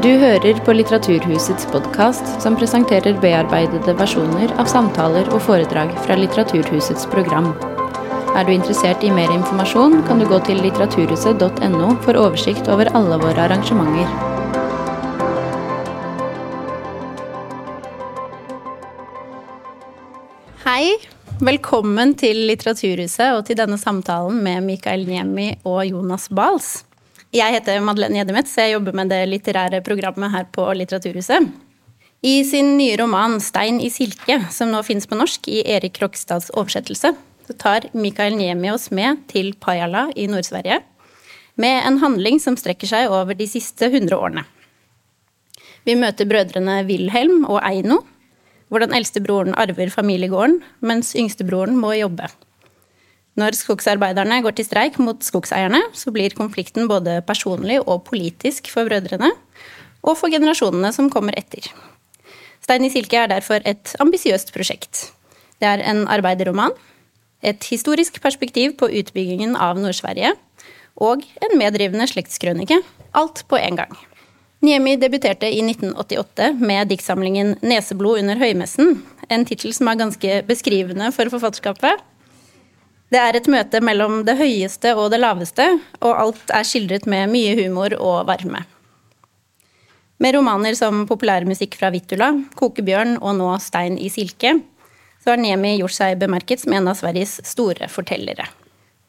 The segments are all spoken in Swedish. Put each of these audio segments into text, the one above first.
Du hører på Litteraturhusets podkast, som presenterer bearbeidede versjoner av samtaler og foredrag fra Litteraturhusets program. Er du interessert i mer informasjon, kan du gå til litteraturhuset.no for oversikt over alle våre arrangementer. Hei, velkommen til Litteraturhuset og til denne samtalen med Mikael Niemi og Jonas Bals. Jeg heter Madeleine Gjeddemetz, jeg jobber med det litterære programmet her på Litteraturhuset. I sin nye roman 'Stein i silke', som nå finnes på norsk i Erik Krokstads oversettelse, så tar Mikael Niemi oss med til Pajala i Nord-Sverige, med en handling som strekker seg over de siste 100 årene. Vi møter brødrene Wilhelm og Eino, hvor den eldste broren arver familiegården, mens yngstebroren må jobbe. Når skogsarbeiderne går til streik mot skogseierne, så blir konflikten både personlig og politisk for brødrene, og for generasjonene som kommer etter. Stein i silke er derfor et ambisiøst prosjekt. Det er en arbeiderroman, et historisk perspektiv på utbyggingen av Nord-Sverige, og en medrivende slektskrønike. Alt på en gang. Niemi debuterte i 1988 med diktsamlingen 'Neseblod under høymessen', en tittel som er ganske beskrivende for forfatterskapet. Det är ett möte mellan det högsta och det lägsta och allt är skildrat med mycket humor och värme. Med romaner som populärmusik från Vittula, Kokebjörn och nu Stein i silke, så har Niemi gjort sig bemärkt som en av Sveriges stora berättare.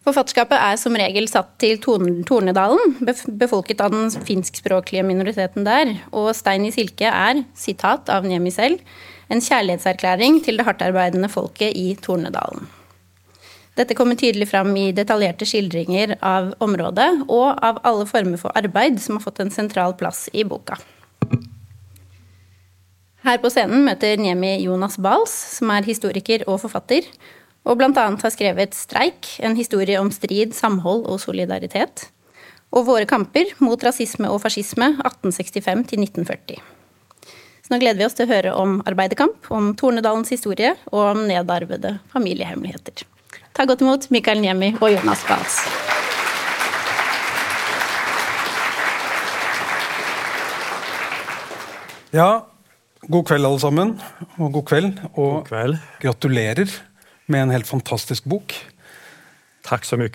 Författarskapet är som regel satt til Tornedalen, befolket av den finskspråkliga minoriteten där. Och Stein i silke är, citat av Niemi själv, en kärleksförklaring till det hårt arbetande folket i Tornedalen. Dette kommer tydelig fram i detaljerte skildringer av området og av alle former for arbeid som har fått en sentral plass i boka. Her på scenen møter Niemi Jonas Bals, som er historiker og forfatter, og bl.a. har skrevet 'Streik en historie om strid, samhold og solidaritet', og 'Våre kamper mot rasisme og fascisme 1865-1940. Så nå gleder vi oss til å høre om arbeiderkamp, om Tornedalens historie og om nedarvede familiehemmeligheter. Ta godt imot Mikael Niemi og Jonas Bals. Ja, god kveld alle sammen. Og god kveld. Og God kveld. gratulerer med en helt fantastisk bok. Takk så mye.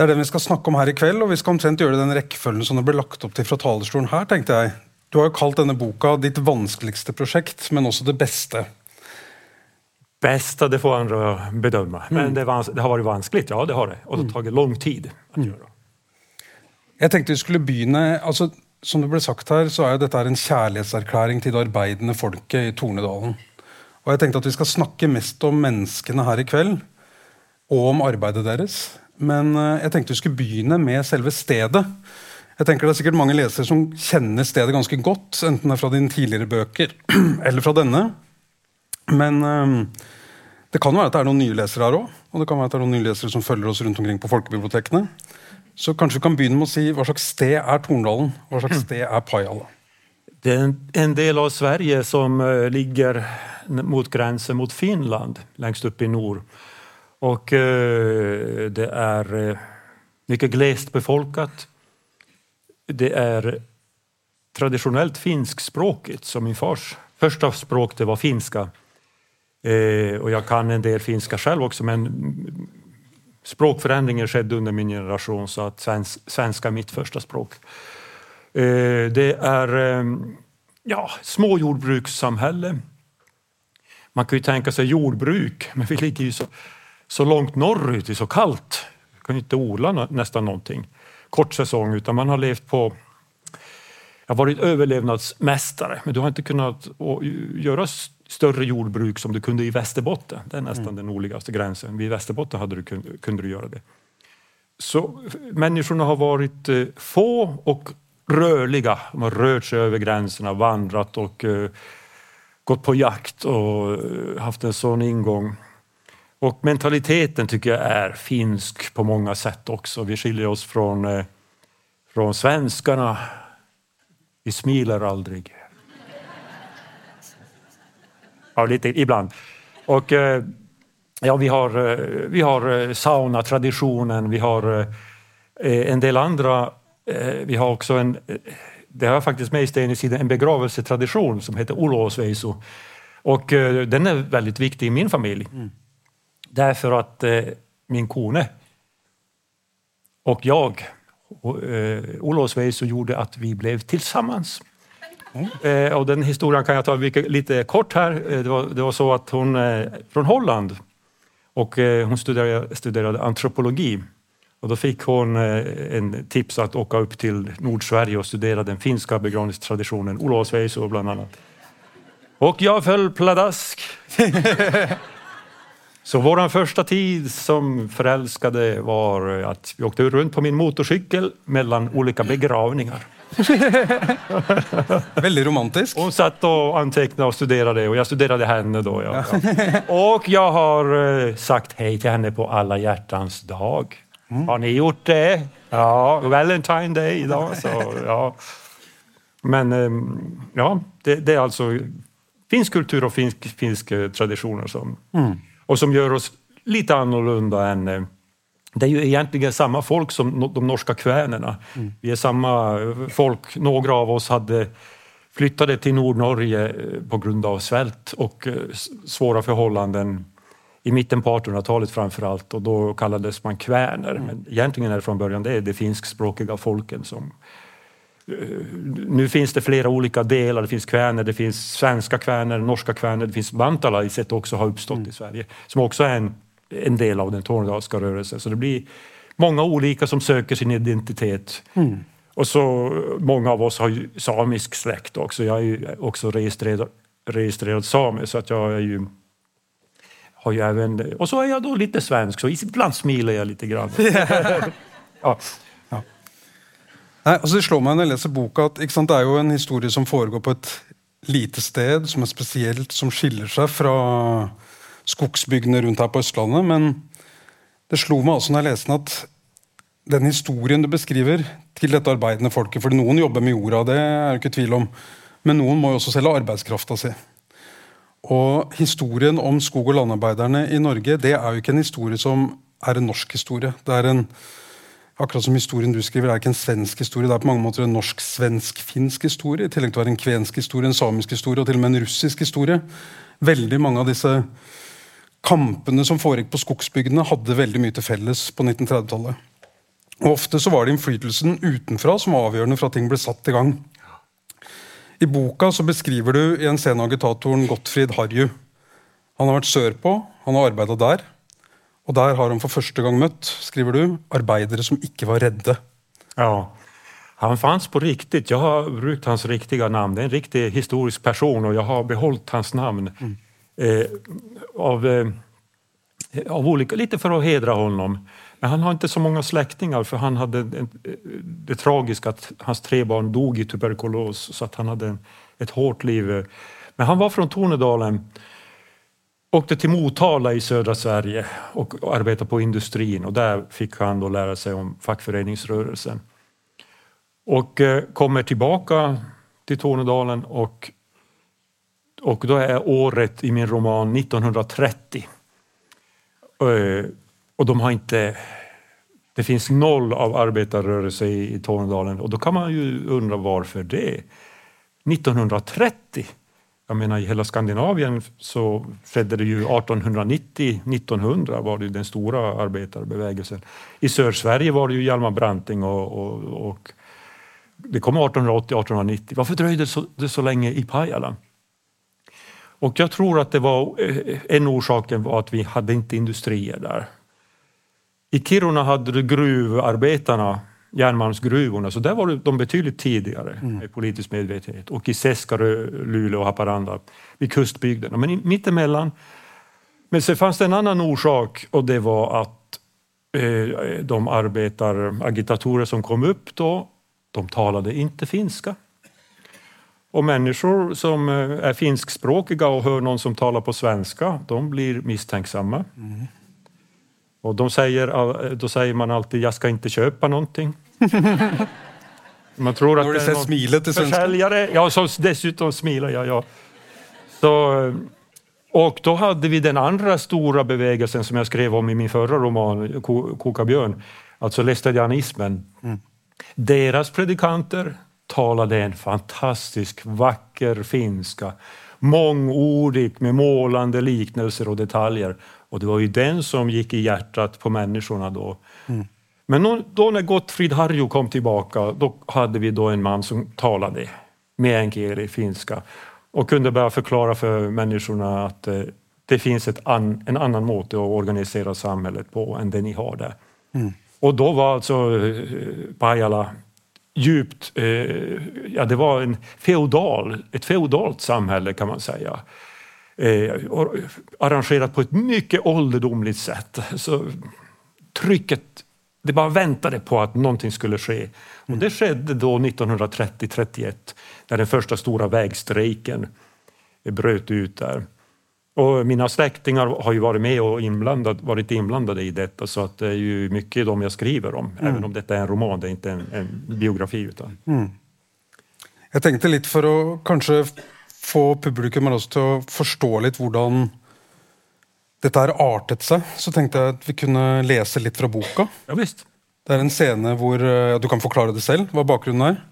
Det er den vi skal snakke om her i kveld, og vi omtrent det i den rekkefølgen som det ble lagt opp til fra talerstolen her, tenkte jeg. Du har jo kalt denne boka ditt vanskeligste prosjekt, men også det beste. Bästa det får andra bedöma. Men det, vans- det har vært vanskelig, ja det har det. Og det har tagit lang tid att göra. Jeg tenkte vi skulle begynne altså, Som det ble sagt her, så dette her en kjærlighetserklæring til det arbeidende folket i Tornedalen. Og jeg tenkte at vi skal snakke mest om menneskene her i kveld, og om arbeidet deres. Men eh, jeg tenkte vi skulle begynne med selve stedet. Jeg tenker Det er sikkert mange lesere som kjenner stedet ganske godt, enten det er fra dine tidligere bøker eller fra denne. Men eh, det kan være at det er noen nye lesere her òg. Og det kan være at det er noen nye lesere som følger oss rundt omkring på folkebibliotekene. Så kanskje vi kan begynne med å si hva slags sted er Tornedalen? Hva slags sted er Pajala? Det är en, del av Sverige som eh, ligger mot gränsen mot Finland, längst upp i nord. Och eh, det är eh, mycket glest befolkat. Det är traditionellt finskspråkigt, som min fars första språk det var finska. Eh, och jag kan en del finska själv också, men språkförändringen skedde under min generation så att svens, svenska är mitt första språk. Eh, Det är eh, ja, små jordbrukssamhälle. Man kan ju tänka sig jordbruk, men vi ligger ju så, så långt norrut, det är så kallt. Vi kan ju inte odla nå- nästan någonting. Kort säsong, utan man har levt på jag har varit överlevnadsmästare, men du har inte kunnat göra större jordbruk som du kunde i Västerbotten. Det är nästan den nordligaste gränsen. Vid Västerbotten hade du, kun- kunde du göra det. Så människorna har varit eh, få och rörliga. De har rört sig över gränserna, vandrat och eh, gått på jakt och eh, haft en sån ingång. Och mentaliteten tycker jag är finsk på många sätt också. Vi skiljer oss från, eh, från svenskarna. Vi smilar aldrig. Ja, lite ibland. Och eh, ja, vi har, eh, vi har eh, saunatraditionen, vi har en del andra, vi har också en, det har faktiskt med i Stenisiden en begravelsetradition som heter Olåsveiso. Och den är väldigt viktig i min familj. Mm. Därför att min kone och jag, Olåsveiso, gjorde att vi blev tillsammans. Mm. Och den historien kan jag ta lite kort här. Eh, det var, det var så att hon är från Holland och hon studerade, studerade antropologi. Och då fick hon en tips att åka upp till Nordsverige och studera den finska begravningstraditionen, Olofsveiso bland annat. Och jag föll pladask. Så vår första tid som förälskade var att vi åkte runt på min motorcykel mellan olika begravningar. Väldigt romantiskt. Hon satt och antecknade och studerade och jag studerade henne då. Ja. Och jag har eh, sagt hej till henne på alla hjärtans dag. Mm. Har ni gjort det? Ja, Valentine Day idag. Så, ja. Men ehm, ja, det, det, är alltså finsk kultur och finsk, finsk eh, traditioner som, mm. Och som gör oss lite annorlunda än eh, det är ju egentligen samma folk som de norska kvänerna. Mm. Vi är samma folk. Några av oss hade flyttade till Nordnorge eh, på grund av svält och svåra förhållanden i mitten på 1800-talet framför allt och då kallades man kväner. Mm. Men egentligen är det från början det är de finskspråkiga folken som eh, nu finns det flera olika delar. Det finns kväner, det finns svenska kväner, norska kväner, det finns bantalaiset också har uppstått mm. i Sverige som också är en, en del av den tornedalska rörelsen. Så det blir många olika som söker sin identitet. Mm. Och så många av oss har ju samisk släkt också. Jag är ju också registrerad, registrerad same så att jag är ju har ju även, och så är jag då lite svensk, så ibland smiler jag lite grann. ja. Nei, Nej, det slår mig när jag läser boken att sant, det är jo en historia som foregår på ett litet sted som är speciellt, som skiljer sig från skogsbygdene runt her på Østlandet. Men det slog mig når när jag läste att den historien du beskriver til dette arbetande folket, för noen jobbar med jorda, det är det ikke tvivel om, men någon måste också sälja arbeidskrafta si. Og historien om skog- og landarbeiderne i Norge det er jo ikke en historie som er en norsk historie. Det er en, akkurat som historien du skriver, det er ikke en svensk historie. Det er på mange måter en norsk-svensk-finsk historie, i tillegg til å være en kvensk historie, en samisk historie og til og med en russisk historie. Veldig mange av disse kampene som foregikk på skogsbygdene, hadde veldig mye til felles på 1930-tallet. Og Ofte så var det innflytelsen utenfra som var avgjørende for at ting ble satt i gang. I boka så beskriver du i en scene agitatoren Gottfried Harju. Han har vært sørpå, han har arbeida der. Og der har han for første gang møtt, skriver du, arbeidere som ikke var redde. Ja, han fanns på riktigt. Jag har brukt hans riktiga namn. Det är en riktig historisk person och jag har behållit hans namn. Mm. Eh, av, eh, av olika, lite för att hedra honom. Men han har inte så många släktingar för han hade en, det tragiska att hans tre barn dog i tuberkulos så att han hade en, ett hårt liv. Men han var från Tornedalen, åkte till Motala i södra Sverige och arbetade på industrin och där fick han då lära sig om fackföreningsrörelsen. Och eh, kommer tillbaka till Tornedalen och, och då är året i min roman 1930. Eh, och de har inte... Det finns noll av arbetarrörelse i, i Tornedalen och då kan man ju undra varför det. 1930, jag menar i hela Skandinavien så skedde det ju 1890, 1900 var det den stora arbetarbevägelsen. I Sörsverige var det ju Hjalmar Branting och, och, och det kom 1880, 1890. Varför dröjde det så, det så länge i Pajala? Och jag tror att det var eh, en orsak var att vi hade inte industrier där. I Kiruna hade du gruvarbetarna, järnmalmsgruvorna, så där var de betydligt tidigare mm. med politisk medvetenhet. Och i Seskarö, Luleå och Haparanda, vid kustbygderna. Men mittemellan. Men så fanns det en annan orsak och det var att eh, de arbetaragitatorer som kom upp då, de talade inte finska. Och människor som eh, är finskspråkiga och hör någon som talar på svenska, de blir misstänksamma. Mm. Och de säger, då säger man alltid, jag ska inte köpa någonting. Man tror att Har du sett smilet i försäljare. Ja, så dessutom smilar jag. Ja. Så, och då hade vi den andra stora bevägelsen som jag skrev om i min förra roman, Koka björn, alltså lästadianismen. Mm. Deras predikanter talade en fantastisk vacker finska. Mångordig med målande liknelser och detaljer. Och det var ju den som gick i hjärtat på människorna då. Mm. Men då när Gottfrid Harju kom tillbaka, då hade vi då en man som talade meänkieli, finska och kunde börja förklara för människorna att eh, det finns ett an, en annan måte att organisera samhället på än det ni har där. Mm. Och då var alltså eh, Pajala djupt, eh, ja det var en feodal, ett feodalt samhälle kan man säga. Eh, arrangerat på ett mycket ålderdomligt sätt. Så trycket, det bara väntade på att någonting skulle ske. Och det skedde då 1930-31 när den första stora vägstrejken bröt ut där. Och mina släktingar har ju varit med och inblandad, varit inblandade i detta så att det är ju mycket de jag skriver om, mm. även om detta är en roman, det är inte en, en biografi. Utan. Mm. Jag tänkte lite för att kanske få publikum men också till att förstå lite hur detta har artat sig, så tänkte jag att vi kunde läsa lite från boken. Ja, visst. Det är en scen där du kan förklara det själv, vad bakgrunden är.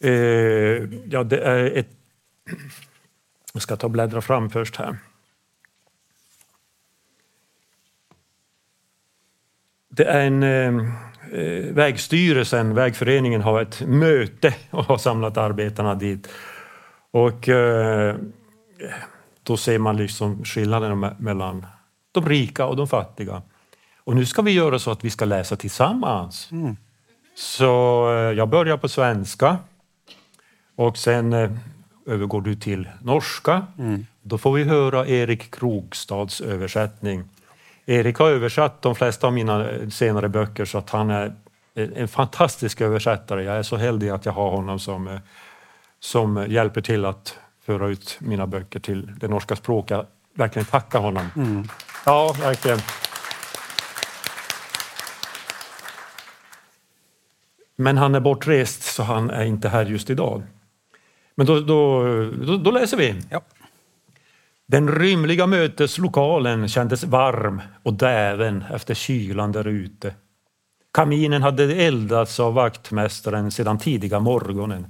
Eh, ja, det är ett jag ska ta och bläddra fram först här. Det är en eh, eh, Vägstyrelsen, Vägföreningen, har ett möte och har samlat arbetarna dit. Och eh, då ser man liksom skillnaden mellan de rika och de fattiga. Och nu ska vi göra så att vi ska läsa tillsammans. Mm. Så eh, jag börjar på svenska och sen eh, övergår du till norska. Mm. Då får vi höra Erik Krogstads översättning. Erik har översatt de flesta av mina senare böcker så att han är en fantastisk översättare. Jag är så heldig att jag har honom som, som hjälper till att föra ut mina böcker till det norska språket. Jag verkligen tacka honom. Mm. Ja, verkligen. Men han är bortrest så han är inte här just idag. Men då, då, då, då läser vi. Ja. Den rymliga möteslokalen kändes varm och däven efter kylan där ute. Kaminen hade eldats av vaktmästaren sedan tidiga morgonen.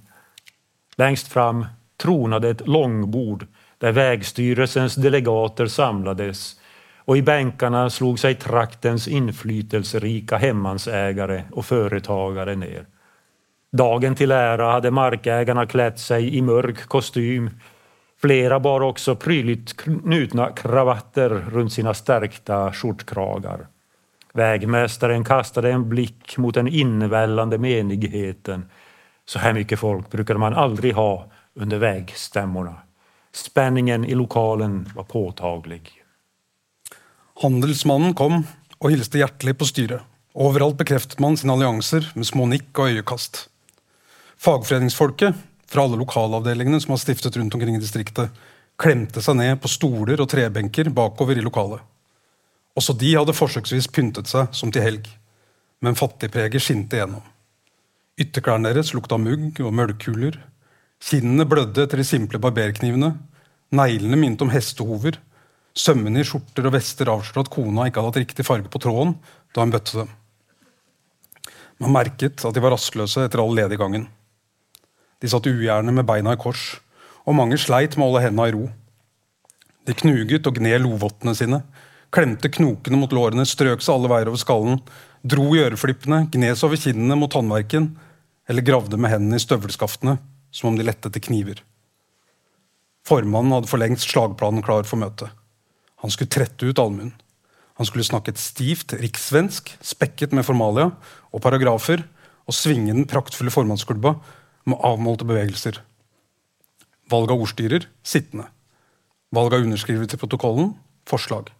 Längst fram tronade ett långbord där vägstyrelsens delegater samlades och i bänkarna slog sig traktens inflytelserika hemmansägare och företagare ner. Dagen till ära hade markägarna klätt sig i mörk kostym. Flera bar också prydligt knutna kravatter runt sina stärkta skjortkragar. Vägmästaren kastade en blick mot den invällande menigheten. Så här mycket folk brukade man aldrig ha under vägstämmorna. Spänningen i lokalen var påtaglig. Handelsmannen kom och hilste hjärtligt på styret. Överallt bekräftade man sina allianser med små nick och ögonkast. Fagföreningsfolket från alla lokalavdelningarna som har stiftat runt omkring i distriktet, klämte sig ner på stolar och träbänkar bakover i lokalen. Också de hade försöksvis pyntat sig som till helg, men fattigpreget skinte igenom. Ytterklærne deres lukta mugg og møllkuler. Kinnene blødde etter de simple barberknivene. Neglene minte om hestehover. Sømmene i skjorter og vester avslørte at kona ikke hadde hatt riktig farge på tråden da hun bøtte dem. Man merket at de var rastløse etter all lediggangen. De satt ugjerne med beina i kors, og mange sleit med å holde hendene i ro. De knuget og gned lovottene sine, klemte knokene mot lårene, strøk seg alle veier over skallen, dro i øreflippene, gnes over kinnene mot håndverken, eller gravde med hendene i støvelskaftene, som om de lette etter kniver. Formannen hadde for lengst slagplanen klar for møtet. Han skulle trette ut allmuen. Han skulle snakke et stivt rikssvensk, spekket med formalia og paragrafer, og svinge den praktfulle formannsklubba med avmålte bevegelser. Valg av ordstyrer sittende. Valg av underskriver til protokollen forslag.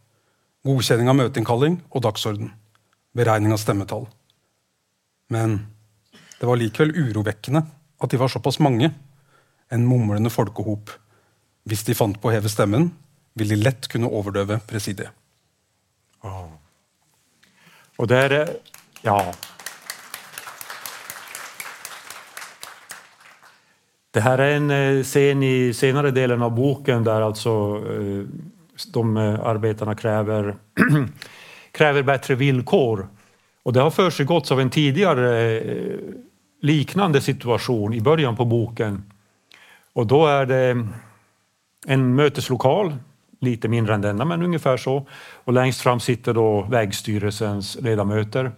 Godkjenning av møteinnkalling og dagsorden. Beregning av stemmetall. Men det var likevel urovekkende at de var såpass mange. En mumlende folkehop. Hvis de fant på å heve stemmen, ville de lett kunne overdøve presidiet. Oh. Og det eh, Ja. Det här är en eh, scen i senare delen av boken där alltså eh, de arbetarna kräver, kräver bättre villkor. Och det har försiggått av en tidigare liknande situation i början på boken. Och då är det en möteslokal, lite mindre än denna, men ungefär så. Och längst fram sitter då vägstyrelsens ledamöter.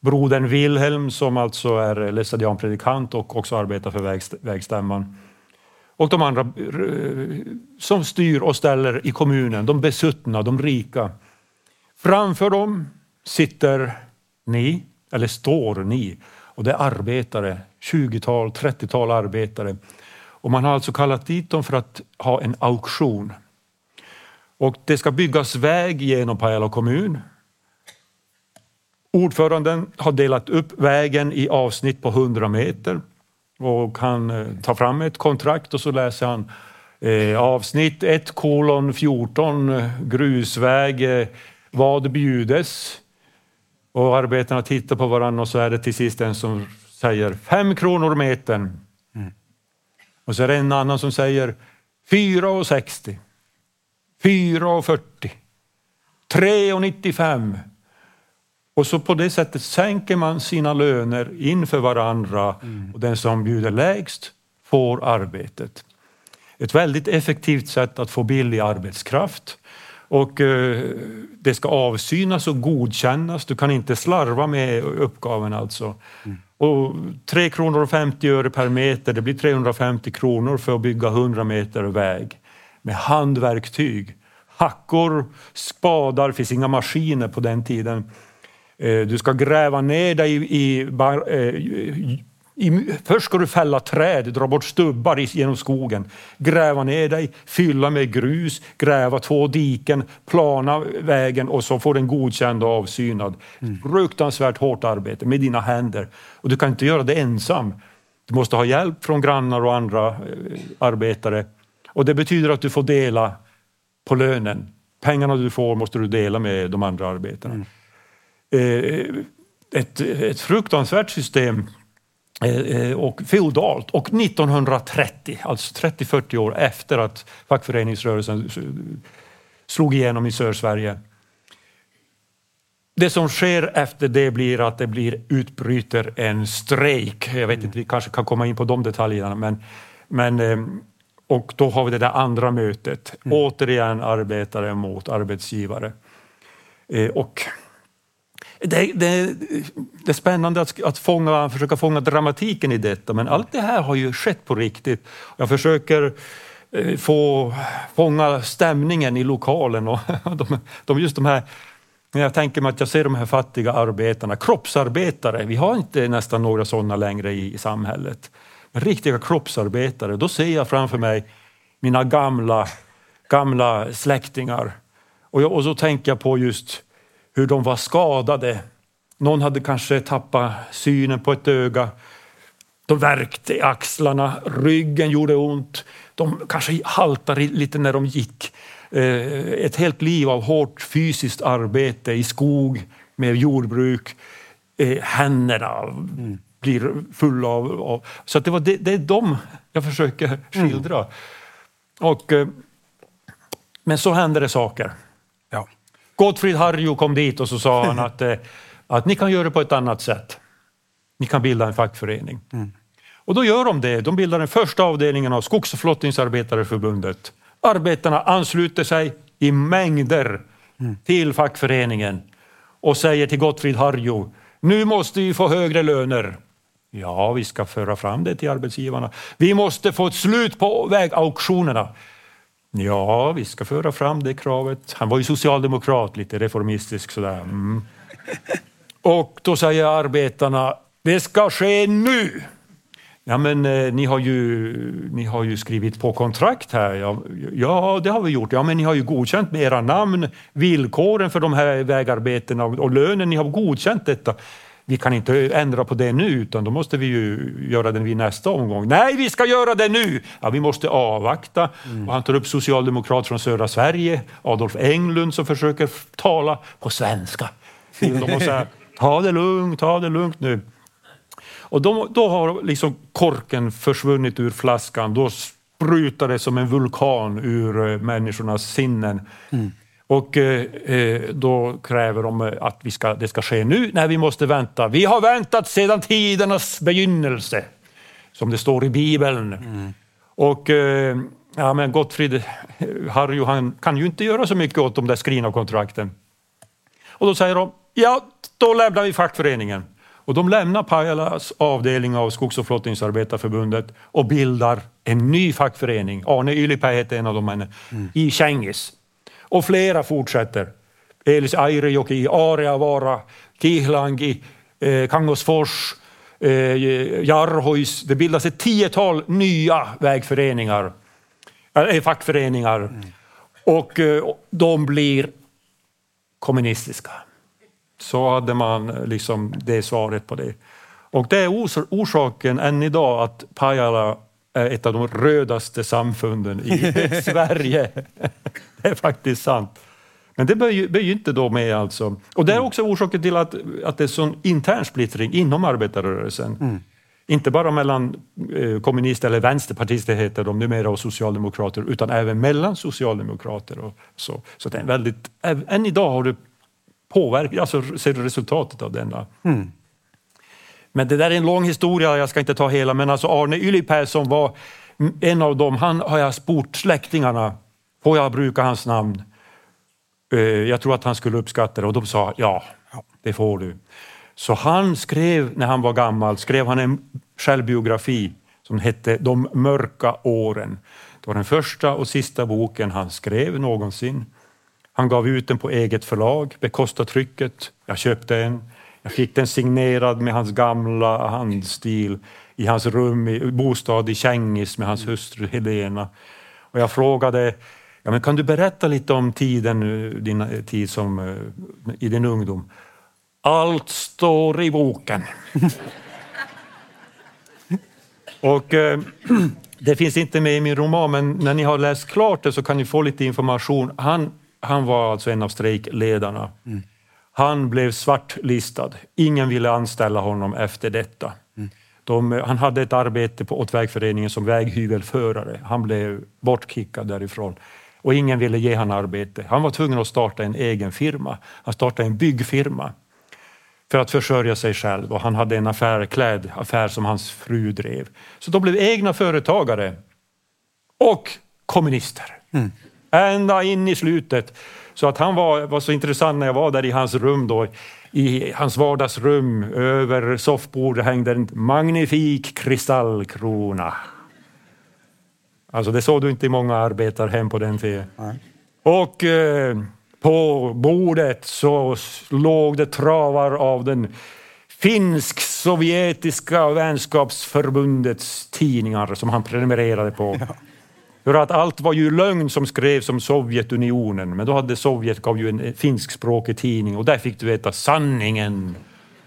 Brodern Wilhelm som alltså är laestadianpredikant och också arbetar för vägstämman. Och de andra eh, som styr och ställer i kommunen, de besuttna, de rika. Framför dem sitter ni, eller står ni, och det är arbetare, 20-tal, 30-tal arbetare. Och man har alltså kallat dit dem för att ha en auktion. Och det ska byggas väg genom Pajala kommun. Ordföranden har delat upp vägen i avsnitt på 100 meter och han eh, tar fram ett kontrakt och så läser han eh, avsnitt 1 kolon 14 eh, grusväg eh, vad bjudes? Och arbetarna tittar på varandra och så är det till sist en som säger fem kronor metern. Mm. Och så är det en annan som säger 4,60. 4,40. 3,95. Och så på det sättet sänker man sina löner inför varandra mm. och den som bjuder lägst får arbetet. Ett väldigt effektivt sätt att få billig arbetskraft. Och eh, det ska avsynas och godkännas. Du kan inte slarva med uppgaven alltså. Mm. Och 3 kronor och 50 öre per meter, det blir 350 kronor för att bygga 100 meter väg med handverktyg. Hackor, spadar, det finns inga maskiner på den tiden. Eh, du ska gräva ner dig i, i, eh, i, först ska du fälla träd, dra bort stubbar genom skogen, gräva ner dig, fylla med grus, gräva två diken, plana vägen och så får den godkänd och avsynad. Mm. Fruktansvärt hårt arbete med dina händer. Och du kan inte göra det ensam. Du måste ha hjälp från grannar och andra eh, arbetare. Och det betyder att du får dela på lönen. Pengarna du får måste du dela med de andra arbetarna. Mm. Eh, ett, ett fruktansvärt system och feodalt. Och 1930, alltså 30-40 år efter att fackföreningsrörelsen slog igenom i Sörsverige. Det som sker efter det blir att det blir utbryter en strejk. Jag vet inte, vi kanske kan komma in på de detaljerna. Men, men, och då har vi det där andra mötet. Mm. Återigen arbetare mot arbetsgivare. Och det, det, det, är spännande att, att fånga, försöka fånga dramatiken i detta, men allt det här har ju skett på riktigt. Jag försöker eh, få fånga stämningen i lokalen och de, de, just de här jag tänker mig att jag ser de här fattiga arbetarna, kroppsarbetare, vi har inte nästan några sådana längre i, i samhället. Men riktiga kroppsarbetare, då ser jag framför mig mina gamla, gamla släktingar. Och, jag, och så tänker jag på just hur de var skadade. Någon hade kanske tappat synen på ett öga. De värkte i axlarna, ryggen gjorde ont. De kanske haltade lite när de gick. Eh, ett helt liv av hårt fysiskt arbete i skog med jordbruk. Eh, händerna mm. blir fulla av, av... Så det, var det, det är de jag försöker skildra. Mm. Och, eh, men så hände det saker. Gottfrid Harju kom dit och så sa han att, eh, att ni kan göra det på ett annat sätt. Ni kan bilda en fackförening. Mm. Och då gör de det. De bildar den första avdelningen av Skogs och flottningsarbetareförbundet. Arbetarna ansluter sig i mängder mm. till fackföreningen och säger till Gottfrid Harju, nu måste vi få högre löner. Ja, vi ska föra fram det till arbetsgivarna. Vi måste få ett slut på vägauktionerna. Ja, vi ska föra fram det kravet. Han var ju socialdemokrat, lite reformistisk sådär. Mm. Och då säger arbetarna, det ska ske nu! Ja, men eh, ni, har ju, ni har ju skrivit på kontrakt här. Ja, ja, det har vi gjort. Ja, men ni har ju godkänt med era namn villkoren för de här vägarbetena och lönen. Ni har godkänt detta vi kan inte ändra på det nu utan då måste vi ju göra det vid nästa omgång. Nej, vi ska göra det nu! Ja, vi måste avvakta. Mm. Och han tar upp socialdemokrat från södra Sverige, Adolf Englund som försöker tala på svenska. De måste säga, ta det lugnt, ta det lugnt nu. Och då, då har liksom korken försvunnit ur flaskan. Då sprutar det som en vulkan ur eh, människornas sinnen. Mm. Och eh, då kräver de att vi ska, det ska ske nu. Nej, vi måste vänta. Vi har väntat sedan tidernas begynnelse, som det står i Bibeln. Mm. Och eh, ja, men Gottfrid Harry han kan ju inte göra så mycket åt de där skrivna kontrakten. Och då säger de, ja, då lämnar vi fackföreningen. Och de lämnar Pajalas avdelning av Skogs och flottningsarbetarförbundet och bildar en ny fackförening. Arne Ylipää heter en av dem, mm. i Kängis. Och flera fortsätter. Elis Airejoki, Areavaara, Kihlangi, eh, Kangosfors, eh, Jarhois. Det bildas ett tiotal nya vägföreningar, äh, fackföreningar. Mm. Och eh, de blir kommunistiska. Så hade man eh, liksom det svaret på det. Och det är orsaken än idag att Pajala är ett av de rödaste samfunden i Sverige. Det är faktiskt sant. Men det bör ju, inte då med alltså. Och det är också orsaken till att, att det är sån intern splittring inom arbetarrörelsen. Mm. Inte bara mellan eh, kommunister eller vänsterpartister heter de numera och socialdemokrater utan även mellan socialdemokrater. Och så så det är väldigt, än idag har du påverkat, alltså ser du resultatet av denna. Mm. Men det där är en lång historia, jag ska inte ta hela, men alltså Arne Ylipää som var en av dem, han har jag sport släktingarna, får jag bruka hans namn? Eh, jag tror att han skulle uppskatta det och de sa ja, det får du. Så han skrev, när han var gammal, skrev han en självbiografi som hette De mörka åren. Det var den första och sista boken han skrev någonsin. Han gav ut den på eget förlag, bekostade trycket. Jag köpte en. Jag fick den signerad med hans gamla handstil i hans rum, i bostad i Kängis med hans hustru Helena. Och jag frågade, ja, men kan du berätta lite om tiden, din tid som, i din ungdom? Allt står i boken. Och eh, det finns inte med i min roman, men när ni har läst klart det så kan ni få lite information. Han, han var alltså en av strejkledarna. Mm. Han blev svartlistad. Ingen ville anställa honom efter detta. De, han hade ett arbete på, åt vägföreningen som väghyvelförare. Han blev bortkickad därifrån och ingen ville ge honom arbete. Han var tvungen att starta en egen firma. Han startade en byggfirma för att försörja sig själv och han hade en affär, klädaffär som hans fru drev. Så de blev egna företagare och kommunister. Mm. Ända in i slutet. Så att han var, var så intressant när jag var där i hans rum då. I hans vardagsrum över soffbordet hängde en magnifik kristallkrona. Alltså det såg du inte i många arbetarhem på den tiden. Och eh, på bordet så låg det travar av den finsk-sovjetiska vänskapsförbundets tidningar som han prenumererade på. Ja. För att allt var ju lögn som skrevs om Sovjetunionen, men då hade Sovjet gav ju en finskspråkig tidning och där fick du veta sanningen.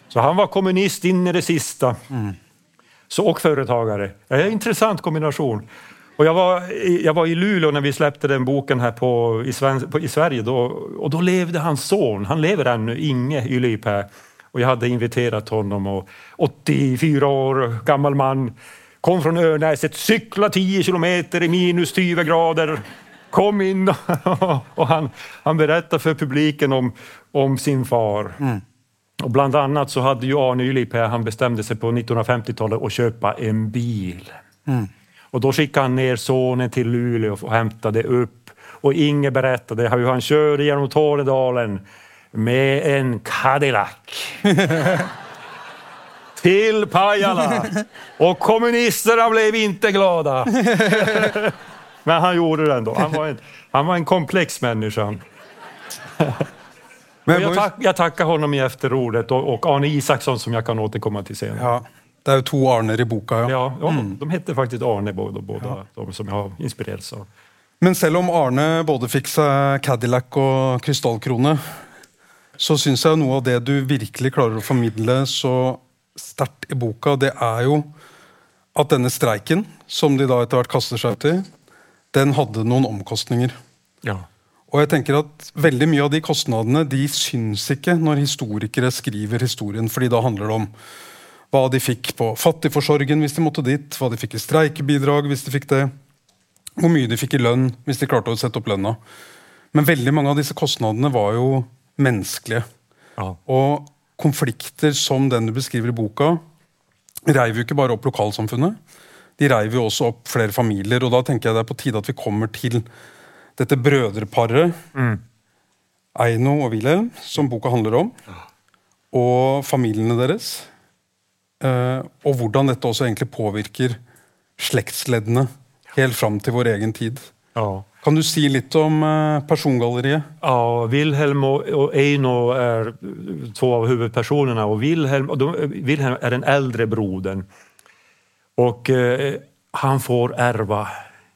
Så han var kommunist in i det sista. Mm. Så, och företagare. Det är en intressant kombination. Och jag, var, jag var i Luleå när vi släppte den boken här på, i, Sven, på, i Sverige då, och då levde hans son, han lever ännu, Inge Ylipää. Och jag hade inviterat honom och 84 år gammal man kom från Örnäset, cykla 10 kilometer i minus 20 grader, kom in och han, han berättade för publiken om, om sin far. Mm. Och bland annat så hade ju Arne Ylipää, han bestämde sig på 1950-talet att köpa en bil. Mm. Och då skickade han ner sonen till Luleå och hämtade upp. Och Inge berättade hur han körde genom Tornedalen med en Cadillac. till Pajala. Och kommunisterna blev inte glada. Men han gjorde det ändå. Han var en, han var en komplex människa. Men jag, tack, jag, tackar honom i efterordet och, och Arne Isaksson som jag kan återkomma till senare. Ja. Det är två Arner i boken. Ja, ja, ja mm. de hette faktiskt Arne båda, båda ja. de som jag har inspirerats av. Men även om Arne både fick Cadillac och kristallkrona så syns jag något av det du verkligen klarar att förmedla så starkt i boken, det är ju att denna strejken, som de då etter hvert kaster seg ut i, den hade några omkostninger. Ja. Och jag tänker att väldigt mycket av de kostnaderna de syns inte när historiker skriver historien, för då handlar det om vad de fick på fattigforsorgen om de måtte dit, vad de fick i streikebidrag om de fick det, hur mycket de fick i lön om de klarade att sätta upp lönen. Men veldig mange av disse kostnadene var jo menneskelige. Ja. Og konflikter som den du beskriver i boka, reiv jo ikke bare opp lokalsamfunnet. De reiv jo også opp flere familier, og da tenker jeg det er på tide at vi kommer til dette brødreparet, Eino og Wilhelm, som boka handler om, og familiene deres. Eh, og hvordan dette også egentlig påvirker slektsleddene helt fram til vår egen tid. Ja. Kan du säga lite om eh, persongalleriet? Ja, Wilhelm och, och Eino är eh, två av huvudpersonerna och Wilhelm, och de, Wilhelm är den äldre brodern. Och eh, han får ärva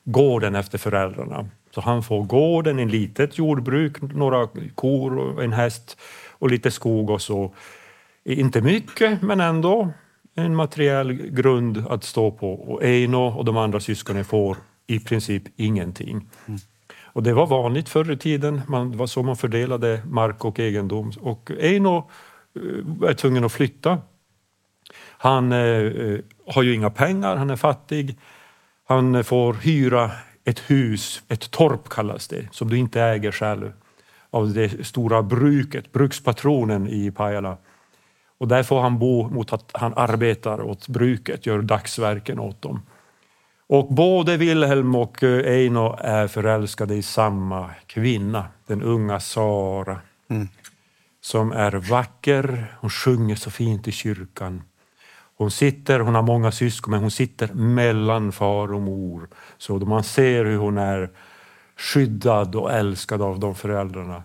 gården efter föräldrarna. Så han får gården, en litet jordbruk, några kor och en häst och lite skog och så. Inte mycket, men ändå en materiell grund att stå på. Och Eino och de andra syskonen får i princip ingenting. Och det var vanligt förr i tiden, man, det var så man fördelade mark och egendom. Och Eino eh, är tvungen att flytta. Han eh, eh, har ju inga pengar, han är fattig. Han får hyra ett hus, ett torp kallas det, som du inte äger själv. Av det stora bruket, brukspatronen i Pajala. Och där får han bo mot att han arbetar åt bruket, gör dagsverken åt dem. Och både Wilhelm och eh, Eino är förälskade i samma kvinna, den unga Sara. Som är vacker, hon sjunger så fint i kyrkan. Hon sitter, hon har många syskon, men hon sitter mellan far och mor. Så man ser hur hon är skyddad och älskad av de föräldrarna.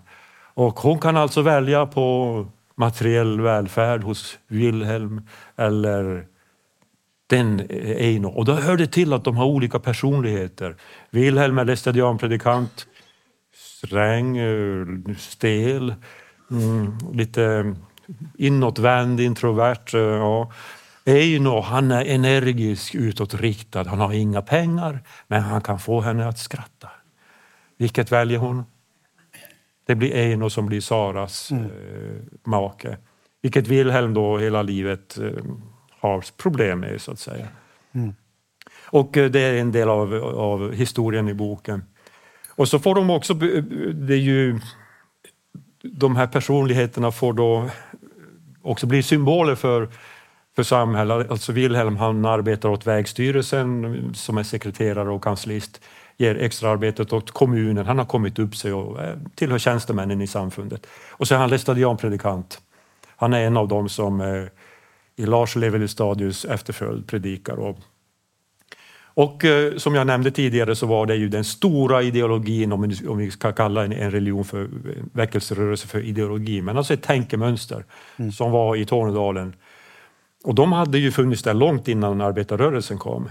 Och hon kan alltså välja på materiell välfärd hos Wilhelm eller den Eino. Och då hör det till att de har olika personligheter. Wilhelm är lästadianpredikant, sträng, eh, stel, mm, lite inåtvänd, introvert. eh, Ja. Eino, han är energisk, utåtriktad. Han har inga pengar, men han kan få henne att skratta. Vilket väljer hon? Det blir Eino som blir Saras eh, make. Vilket Wilhelm då hela livet eh, har problem med, så att säga. Och eh, det är en del av, av historien i boken. Och så får de också, be- det är ju, de här personligheterna får då också bli symboler för, för samhället. Alltså Wilhelm han arbetar åt Vägstyrelsen som är sekreterare och kanslist, ger extraarbetet åt kommunen. Han har kommit upp sig och eh, tillhör tjänstemännen i samfundet. Och så är han lästadianpredikant. Han är en av dem som eh, i Lars Levi Stadius efterföljd predikar. Och, och eh, som jag nämnde tidigare så var det ju den stora ideologin, om vi, om vi ska kalla en, en religion för en väckelserörelse för ideologi, men alltså ett tänkemönster som var i Tornedalen. Och de hade ju funnits där långt innan arbetarrörelsen kom.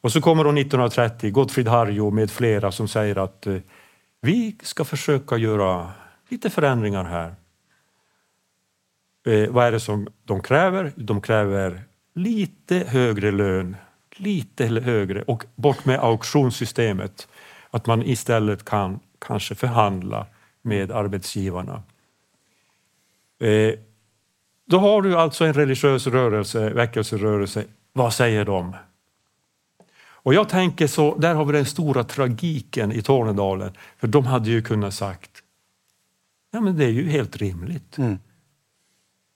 Och så kommer då 1930 Gottfrid Harjo med flera som säger att eh, vi ska försöka göra lite förändringar här. Eh, vad är det som de kräver? De kräver lite högre lön, lite högre och bort med auktionssystemet. Att man istället kan kanske förhandla med arbetsgivarna. Eh, då har du alltså en religiös rörelse, väckelserörelse. Vad säger de? Och jag tänker så, där har vi den stora tragiken i Tornedalen. För de hade ju kunnat sagt, ja men det är ju helt rimligt. Mm.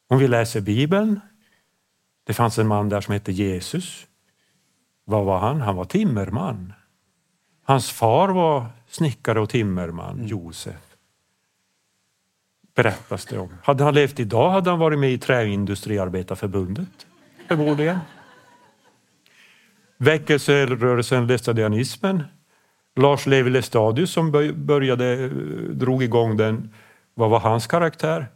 Om vi läser Bibeln, det fanns en man där som hette Jesus. Vad var han? Han var timmerman. Hans far var snickare och timmerman, Josef. Berättas det om. Hade han levt idag hade han varit med i Träindustriarbetarförbundet. Förmodligen. Väckelserörelsen Lestadianismen. Lars Levi Lestadius som bö- började, eh, drog igång den. Vad var hans karaktär?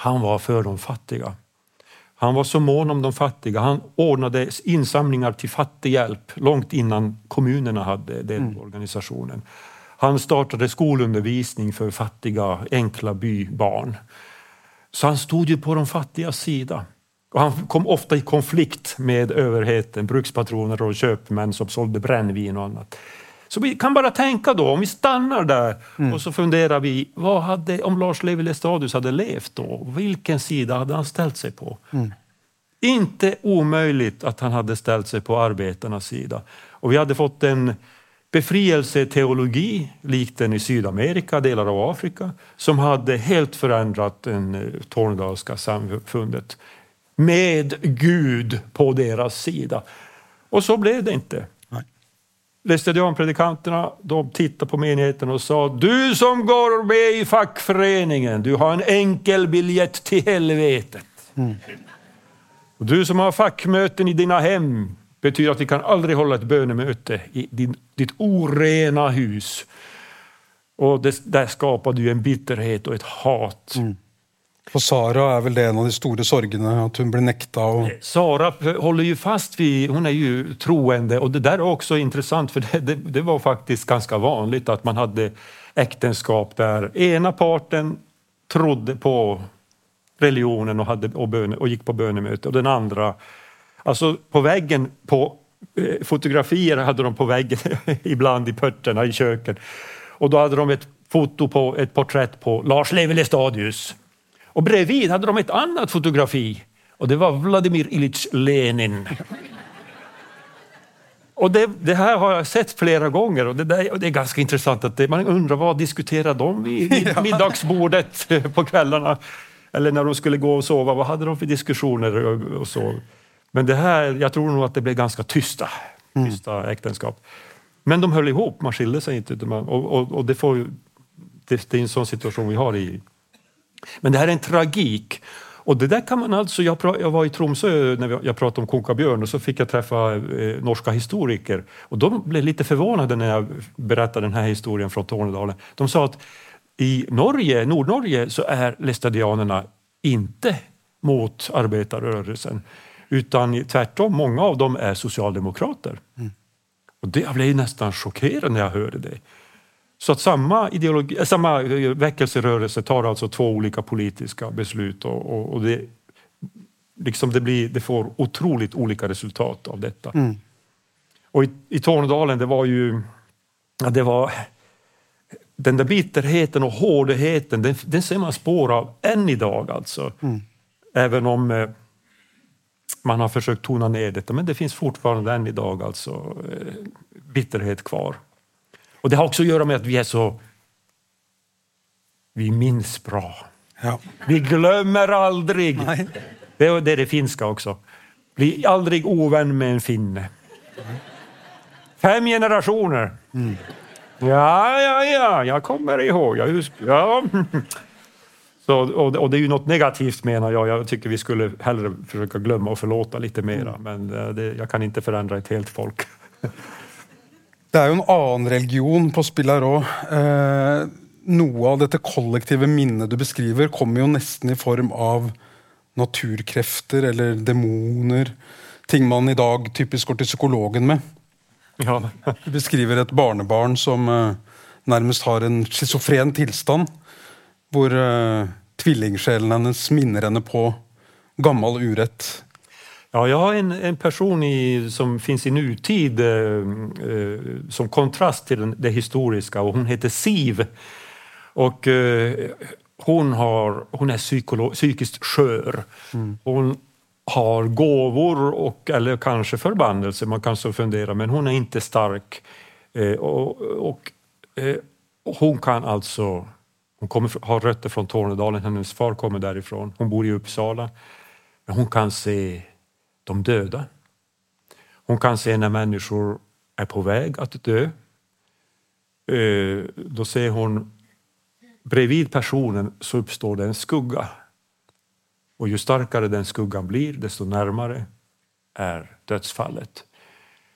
Han var för de fattiga. Han var så mån om de fattiga. Han ordnade insamlingar till fattighjälp långt innan kommunerna hade den organisationen. Han startade skolundervisning för fattiga, enkla bybarn. Så han stod ju på de fattigas sida. Och han kom ofta i konflikt med överheten, brukspatroner och köpmän som sålde brännvin och annat. Så vi kan bara tänka då, om vi stannar där och så funderar vi, vad hade, om Lars Levi Lestadius hade levt då, vilken sida hade han ställt sig på? Inte omöjligt att han hade ställt sig på arbetarnas sida. Och vi hade fått en befrielseteologi likt den i Sydamerika, delar av Afrika, som hade helt förändrat det tornedalska samfundet med Gud på deras sida. Och så blev det inte. Laestadianpredikanterna de tittade på menigheten och sa Du som går med i fackföreningen, du har en enkel biljett till helvetet. Mm. Och du som har fackmöten i dina hem betyder att vi kan aldrig hålla ett bönemöte i din, ditt orena hus. Och det, där skapar du en bitterhet och ett hat. Mm. Och Sara är väl det en av de stora sorgerna, att hon blir nekta. Och... Eh, Sara håller ju fast vid, hon är ju troende och det där är också intressant för det, det, det var faktiskt ganska vanligt att man hade äktenskap där ena parten trodde på religionen och, hade, och, böne, och gick på bönemöte och den andra, alltså på väggen på eh, fotografier hade de på väggen ibland i pötterna i köken och då hade de ett foto på ett porträtt på Lars Levi Lestadius och bredvid hade de ett annat fotografi och det var Vladimir Ilyich Lenin. Och det, det, här har jag sett flera gånger och det, där, och det är ganska intressant att det, man undrar vad diskuterar de vid, vid middagsbordet på kvällarna? Eller när de skulle gå och sova, vad hade de för diskussioner och, och så? Men det här, jag tror nog att det blev ganska tysta, mm. tysta äktenskap. Men de höll ihop, man skilde sig inte. Och, och, och det, får, det, det är en sån situation vi har i men det här är en tragik. Och det där kan man alltså, jag, jag var i Tromsö när jag pratade om Konkabjörn och så fick jag träffa eh, norska historiker och de blev lite förvånade när jag berättade den här historien från Tornedalen. De sa att i Norge, Nordnorge så är lestadianerna inte mot arbetarrörelsen utan tvärtom, många av dem är socialdemokrater. Mm. Och det, jag blev nästan chockerad när jag hörde det. Så att samma, ideologi, samma väckelserörelse tar alltså två olika politiska beslut och, och, och det, liksom det, blir, det får otroligt olika resultat av detta. Mm. Och i, i Tornedalen, det var ju... Det var, den där bitterheten och hårdheten, den, den ser man spår av än idag alltså. Mm. Även om eh, man har försökt tona ner detta, men det finns fortfarande än idag alltså eh, bitterhet kvar. Och det har också att göra med att vi är så... Vi minns bra. Ja. Vi glömmer aldrig. Nej. Det är det, det finska också. Bli aldrig ovän med en finne. Fem generationer. Mm. Ja, ja, ja, jag kommer ihåg. Jag just, ja. Så, och, och, det är ju något negativt menar jag. Jag tycker vi skulle hellre försöka glömma och förlåta lite mera. Mm. Men eh, det, jag kan inte förändra ett helt folk. Det är ju en annan religion på spill her òg. Eh, noe av dette kollektive minnet du beskriver, kommer ju nästan i form av naturkrefter eller demoner. Ting man idag typiskt går till psykologen med. Ja. du beskriver ett barnebarn som eh, närmast har en schizofren tillstånd. Hvor eh, tvillingsjelen hennes minner henne på gammal urett Ja, jag har en, en person i, som finns i nutid eh, eh, som kontrast till den, det historiska och hon heter Siv. Och eh, hon, har, hon är psykolo, psykiskt skör. Mm. Hon har gåvor och, eller kanske förbannelse, man kan så fundera, men hon är inte stark. Eh, och, och eh, hon kan alltså hon kommer, har rötter från Tornedalen, hennes far kommer därifrån. Hon bor i Uppsala. Men hon kan se de döda. Hon kan se när människor är på väg att dö. Eh, då ser hon bredvid personen så uppstår det en skugga. Och ju starkare den skuggan blir, desto närmare är dödsfallet.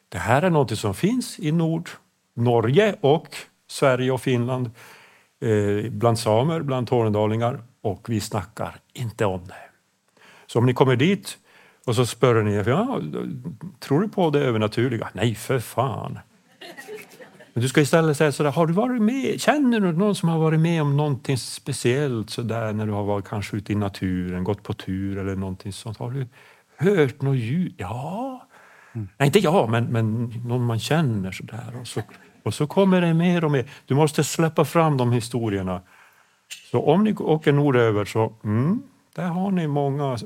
Det här är något som finns i Nord, Norge och Sverige och Finland, eh, bland samer, bland tornedalingar och vi snackar inte om det. Så om ni kommer dit och så spör ni, ja, tror du på det övernaturliga? Nej, för fan. Men du ska istället säga sådär, har du varit med, känner du någon som har varit med om någonting speciellt sådär när du har varit kanske ute i naturen, gått på tur eller någonting sånt? Har du hört något ljud? Ja. Mm. Nej, inte jag, men, men någon man känner sådär. Och så, och så kommer det mer och mer. Du måste släppa fram de historierna. Så om ni åker norröver så, mm, där har ni många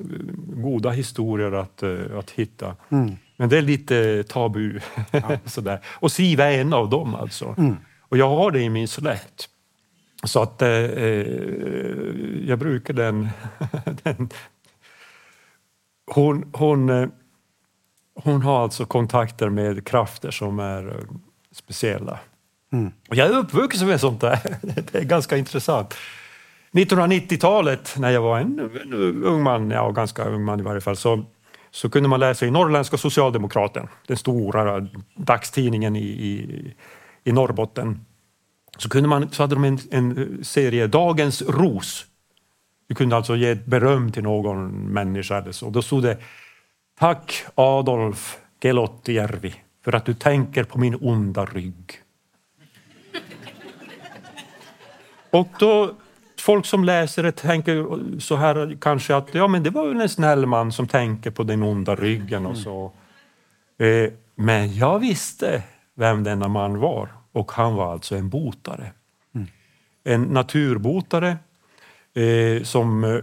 goda historier att, eh, att hitta. Mm. Men det är lite tabu. Ja. Sådär. Och Siv är en av dem alltså. Mm. Och jag har det i min släkt. Så att eh, eh jag brukar den, den. hon, hon, eh, hon har alltså kontakter med krafter som är speciella. Mm. Och jag är uppvuxen med sånt där. Det är ganska intressant. 1990-talet, när jag var en, en, ung man, ja ganska ung man i varje fall, så, så kunde man läsa i Norrländska Socialdemokraten, den stora dagstidningen i, i, i Norrbotten. Så, kunde man, så hade de en, en serie, Dagens ros. Du kunde alltså ge ett beröm till någon människa. Eller så. Då stod det Tack Adolf Gelottijärvi för att du tänker på min onda rygg. Och då folk som läser det tänker så här kanske att ja, men det var väl en snäll man som tänker på den onda ryggen och så. Eh, men jag visste vem denna man var och han var alltså en botare. Mm. En naturbotare eh, som eh,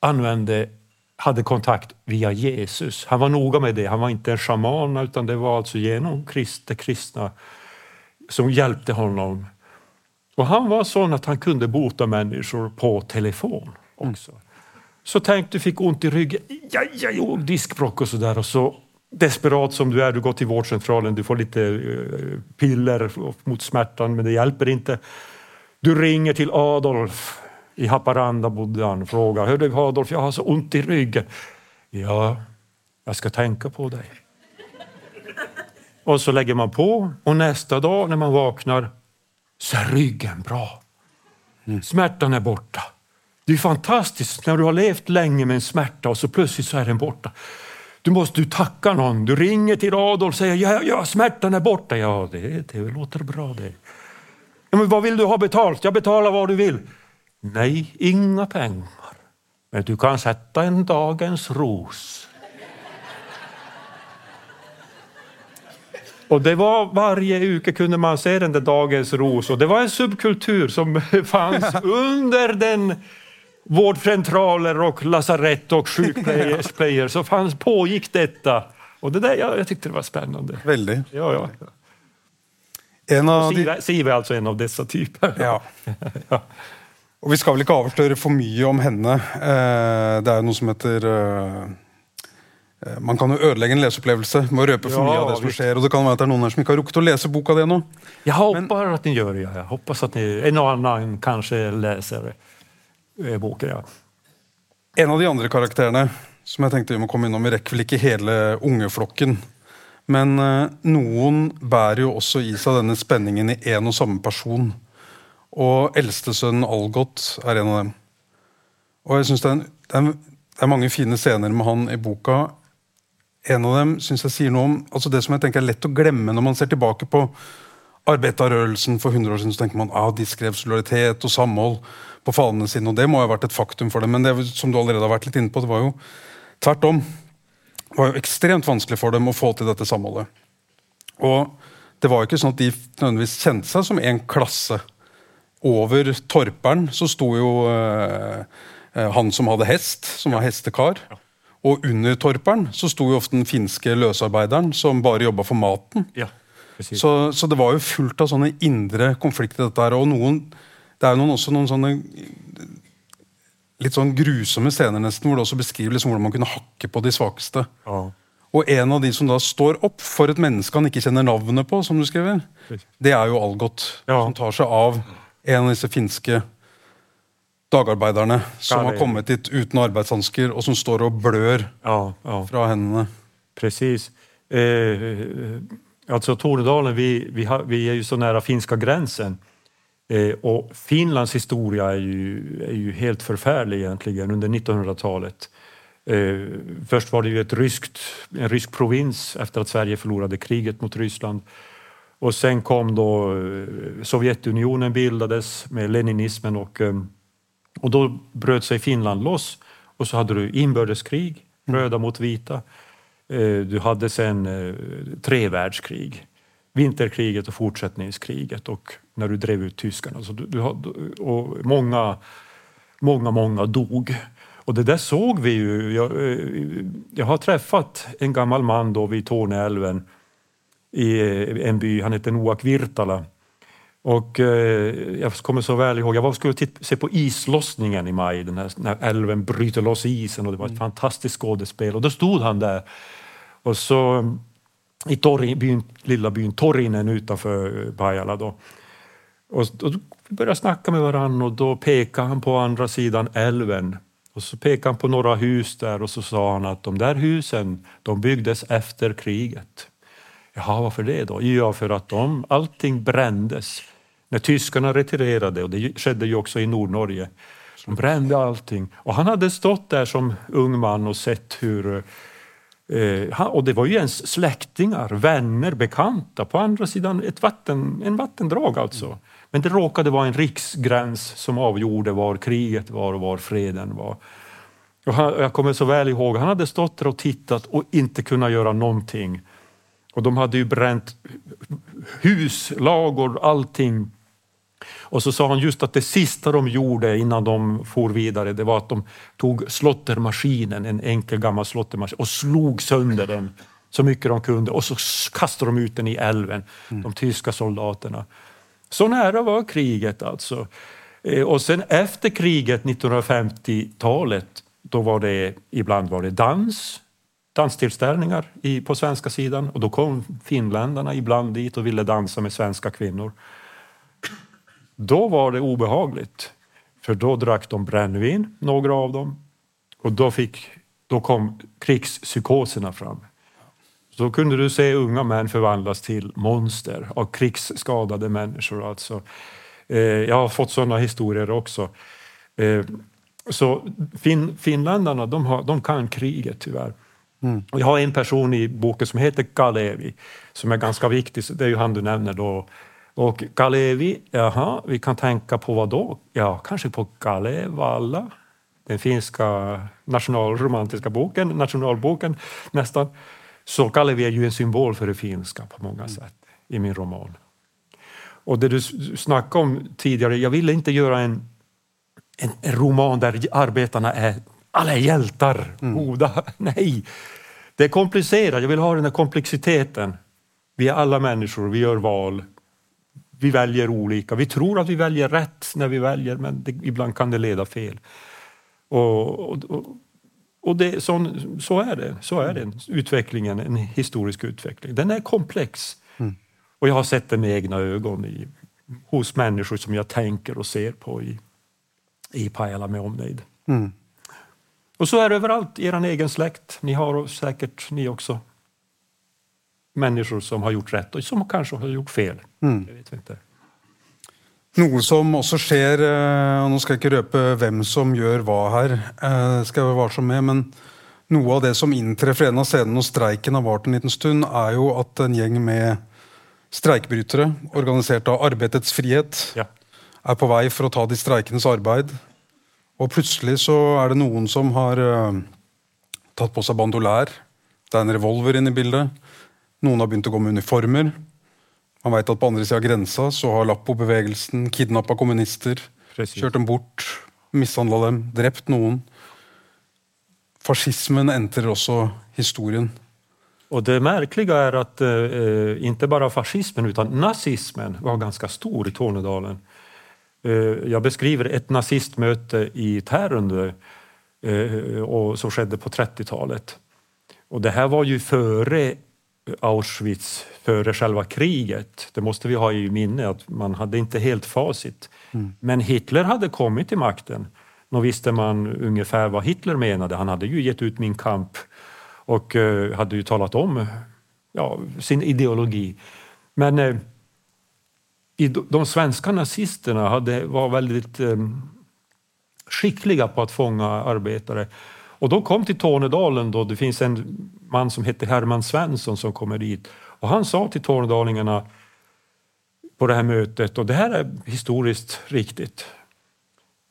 använde, hade kontakt via Jesus. Han var noga med det. Han var inte en shaman utan det var alltså genom Krist, kristna som hjälpte honom och han var sån att han kunde bota människor på telefon också. Mm. Så tänk, du fick ont i ryggen, ja, ja, jo, diskbråck och sådär. Och så desperat som du är, du går till vårdcentralen, du får lite uh, piller mot smärtan men det hjälper inte. Du ringer till Adolf i Haparanda bodde han och frågar, hör du Adolf, jag har så ont i ryggen. Ja, jag ska tänka på dig. Och så lägger man på och nästa dag när man vaknar så är ryggen bra. Mm. Smärtan är borta. Det är fantastiskt när du har levt länge med en smärta och så plötsligt så är den borta. Du måste du tacka någon. Du ringer till Adolf och säger ja, ja, smärtan är borta. Ja, det, det låter bra det. Ja, men vad vill du ha betalt? Jag betalar vad du vill. Nej, inga pengar. Men du kan sätta en dagens ros. Och det var varje uke kunde man se den där Dagens ros och det var en subkultur som fanns under den vårdcentraler och lasarett och sjukplayers så fanns, pågick detta. Och det där, jag, jag tyckte det var spännande. Väldigt. Ja, ja. En av Siv, Siv är alltså en av dessa typer. Ja. ja. Och vi ska väl inte avslöja för mycket om henne. Eh, det är något som heter eh, man kan jo ødelegge en leseopplevelse med å røpe for ja, mye av det som skjer. og det kan være at det er noen her som ikke har rukket å lese boka di ennå. Jag hoppas att ni gör det. Hoppas att ni, en och annan kanske läser eh, boken. Ja. En av de andre karakterene som jeg tenkte vi må komme innom, vi rekker vel ikke hele ungeflokken. Men eh, noen bærer jo også i seg denne spenningen i én og samme person. Og eldstesønnen Algot er en av dem. Og jeg synes det er, det, det er mange fine scener med han i boka en av dem syns jeg sier noe om altså det som jeg tenker er lett å glemme når man ser tilbake på arbeiderrørelsen for 100 år siden. så tenker man ah, De skrev solidaritet og samhold på fanene sine, og det må ha vært et faktum for dem. Men det som du allerede har vært litt inne på, det var jo tvert om. Det var jo ekstremt vanskelig for dem å få til dette samholdet. Og det var jo ikke sånn at de nødvendigvis kjente seg som en klasse. Over torperen så sto jo uh, han som hadde hest, som var hestekar. Og under torperen så sto jo ofte den finske løsarbeideren som bare jobba for maten. Ja, så, så, det var jo fullt av sånne indre konflikter. dette her, og noen, Det er jo noen, også noen sånne litt sånn grusomme scener nesten, hvor det også beskriver liksom hvordan man kunne hakke på de svakeste. Ja. Og en av de som da står opp for et menneske han ikke kjenner navnet på, som du skriver, det er jo Algot. Ja. Som tar seg av en av disse finske dagarbeiderne som har kommit hit utan arbetshandskar och som står och blör ja, ja. från händerna. Precis. Eh, alltså Tornedalen, vi, vi, har, vi, är ju så nära finska gränsen. Eh, och Finlands historia är ju, är ju helt förfärlig egentligen under 1900-talet. Eh, först var det ju ett ryskt, en rysk provins efter att Sverige förlorade kriget mot Ryssland. Och sen kom då eh, Sovjetunionen bildades med leninismen och eh, och då bröt sig Finland loss och så hade du inbördeskrig, mm. röda mot vita. Eh, du hade sen eh, tre världskrig, vinterkriget och fortsättningskriget och när du drev ut tyskarna. Så du, du, och många, många, många dog. Och det där såg vi ju. Jag, eh, jag har träffat en gammal man då vid Torneälven i en by, han heter Noak Virtala. Och eh, jag kommer så väl ihåg, jag var skulle se på islossningen i maj, den här, när älven bryter loss isen och det var ett mm. fantastiskt skådespel. Och då stod han där och så i torg, byn, lilla byn Torinen utanför Pajala. Då. Och, och vi började snacka med varandra och då pekade han på andra sidan älven och så pekade han på några hus där och så sa han att de där husen de byggdes efter kriget. Jaha, varför det då? Ja, för att de, allting brändes. När tyskarna retirerade, och det skedde ju också i Nordnorge, de brände allting. Och han hade stått där som ung man och sett hur eh, och det var ju ens släktingar, vänner, bekanta på andra sidan ett vatten, en vattendrag alltså. Men det råkade vara en riksgräns som avgjorde var kriget var och var freden var. Och han, jag kommer så väl ihåg, han hade stått där och tittat och inte kunnat göra någonting. Och de hade ju bränt hus, lagor, allting. Och så sa han just att det sista de gjorde innan de for vidare, det var att de tog slottermaskinen, en enkel gammal slottermaskin, och slog sönder den så mycket de kunde och så kastade de ut den i älven, mm. de tyska soldaterna. Så nära var kriget alltså. Eh, och sen efter kriget, 1950-talet, då var det ibland var det dans, danstillställningar på svenska sidan och då kom finländarna ibland dit och ville dansa med svenska kvinnor. Då var det obehagligt, för då drack de brännvin, några av dem, och då, fick, då kom krigspsykoserna fram. Så kunde du se unga män förvandlas till monster av krigsskadade människor. Alltså. Eh, jag har fått sådana historier också. Eh, så fin, finländarna de, har, de kan kriget tyvärr. Mm. Jag har en person i boken som heter Kalevi som är ganska viktig, det är ju han du nämner då. Och Kalevi, jaha, vi kan tänka på vad då? Ja, kanske på Kalevala, den finska nationalromantiska boken, nationalboken nästan. Så Kalevi är ju en symbol för det finska på många mm. sätt i min roman. Och det du snackade om tidigare, jag ville inte göra en, en, en roman där arbetarna är alla är hjältar, mm. goda. Nej, det är komplicerat. Jag vill ha den här komplexiteten. Vi är alla människor, vi gör val. Vi väljer olika. Vi tror att vi väljer rätt när vi väljer, men det, ibland kan det leda fel. Och, och, och det, så, så, är det. Så är det. Utvecklingen, en historisk utveckling. Den är komplex. Mm. Och jag har sett den med egna ögon i, hos människor som jag tänker och ser på i, i Pajala med omnejd. Mm. Och så är det överallt i er egen släkt. Ni har säkert ni också människor som har gjort rätt och som kanske har gjort fel. Mm. Jag vet inte. Noe som også skjer, eh, og nå skal jeg ikke røpe hvem som gjør hva her, eh, skal jeg være varsom med, men noe av det som inntreffer en av scenene når streiken har vart en liten stund, er jo at en gjeng med streikebrytere, organisert av Arbeidets frihet, ja. er på vei for å ta de streikendes arbeid. Og plutselig så er det noen som har uh, tatt på seg bandolær. Det er en revolver inne i bildet. Noen har begynt å gå med uniformer. Man vet at på andre sida av grensa så har Lappo-bevegelsen kidnappa kommunister, Precis. kjørt dem bort, mishandla dem, drept noen. Fascismen entrer också historien. Och det märkliga är att eh, inte bara fascismen utan nazismen var ganska stor i Tornedalen. Eh, jag beskriver ett nazistmöte i Tärendö eh, och som skedde på 30-talet. Och det här var ju före Auschwitz, före själva kriget. Det måste vi ha i minne att man hade inte helt facit. Mm. Men Hitler hade kommit till makten. Då visste man ungefär vad Hitler menade. Han hade ju gett ut Min kamp och uh, hade ju talat om ja, sin ideologi. Men uh, de svenska nazisterna hade, var väldigt um, skickliga på att fånga arbetare. Och de kom till Tornedalen då, det finns en man som heter Herman Svensson som kommer dit och han sa till tornedalingarna på det här mötet, och det här är historiskt riktigt,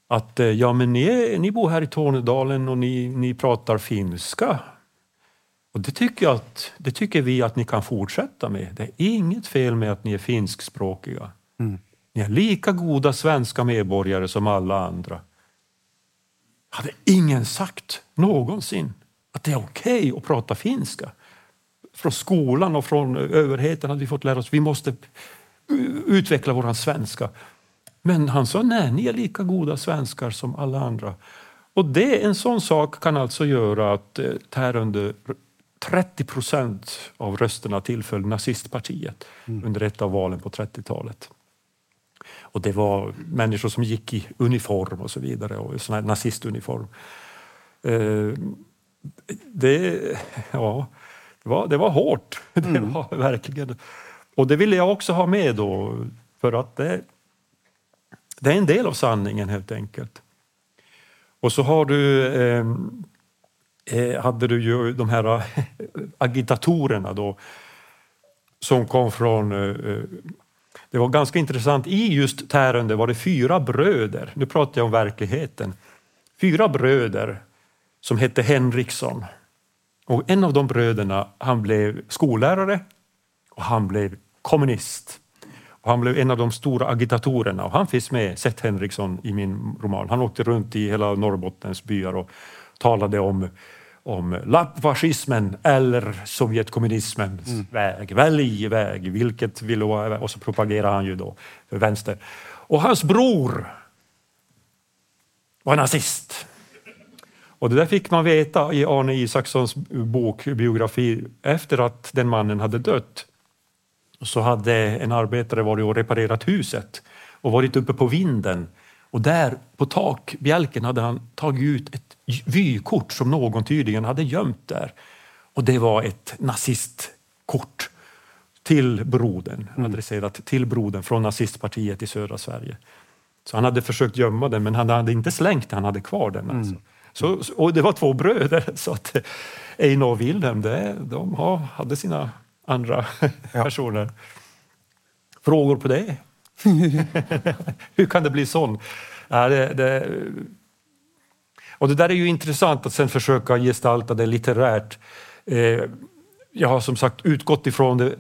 att eh, ja, men ni, ni bor här i Tornedalen och ni, ni pratar finska. Och det tycker, att, det tycker vi att ni kan fortsätta med. Det är inget fel med att ni är finskspråkiga. Mm. Ni är lika goda svenska medborgare som alla andra. Hade ingen sagt någonsin att det är okej okay att prata finska. Från skolan och från överheten hade vi fått lära oss att vi måste utveckla vår svenska. Men han sa nej, ni är lika goda svenskar som alla andra. Och det, en sån sak kan alltså göra att eh, Tärende 30 procent av rösterna tillföll nazistpartiet mm. under ett av valen på 30-talet. Och det var människor som gick i uniform och så vidare, och sån här nazistuniform. Eh, det, ja, det, var, det var hårt, mm. det var verkligen. Och det ville jag också ha med då, för att det, det är en del av sanningen helt enkelt. Och så har du, eh, eh hade du ju de här agitatorerna då som kom från eh, det var ganska intressant. I just Tärende var det fyra bröder, nu pratar jag om verkligheten, fyra bröder som hette Henriksson. Och en av de bröderna han blev skollärare och han blev kommunist. Och han blev en av de stora agitatorerna och han finns med, Seth Henriksson, i min roman. Han åkte runt i hela Norrbottens byar och talade om om lappfascismen eller Sovjetkommunismens mm. väg. Välj väg, vilket vill du? Och så propagerar han ju då för vänster. Och hans bror var nazist. Och det där fick man veta i Arne Isakssons bok, biografi, efter att den mannen hade dött. Så hade en arbetare varit och reparerat huset och varit uppe på vinden och där på takbjälken hade han tagit ut ett vykort som någon tydligen hade gömt där. Och det var ett nazistkort till brodern, mm. adresserat till brodern från nazistpartiet i södra Sverige. Så han hade försökt gömma den men han hade inte slängt den, han hade kvar den. Alltså. Mm. Så, och det var två bröder, så att Einar och Wilhelm det, de hade sina andra ja. personer. Frågor på det? Hur kan det bli sån? Ja, det, det, och det där är ju intressant att sen försöka gestalta det litterärt. Eh, jag har som sagt utgått ifrån det,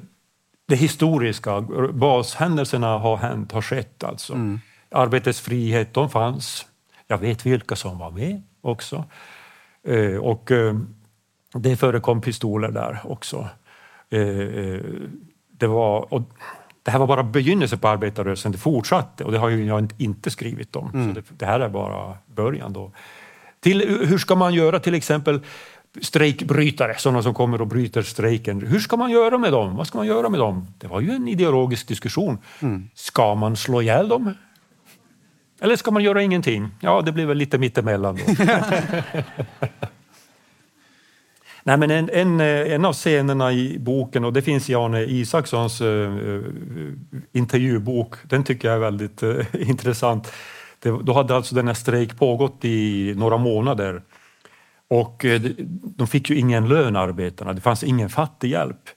det historiska. Bashändelserna har hänt, har skett alltså. Mm. Arbetets frihet, de fanns. Jag vet vilka som var med också. Eh, och eh, det förekom pistoler där också. Det var, det här var bara begynnelsen på arbetarrörelsen, det fortsatte och det har jag inte skrivit om. Mm. Så det, det, här är bara början. Då. Till, hur ska man göra till exempel strejkbrytare, sådana som kommer och bryter strejken. Hur ska man göra med dem? Vad ska man göra med dem? Det var ju en ideologisk diskussion. Mm. Ska man slå ihjäl dem? Eller ska man göra ingenting? Ja, det blir väl lite mittemellan då. Nej, men en, en, en av scenerna i boken, och det finns i Arne Isakssons uh, intervjubok, den tycker jag är väldigt uh, intressant. Det, då hade alltså denna strejk pågått i några månader och uh, de fick ju ingen lön, arbetarna. Det fanns ingen fattighjälp.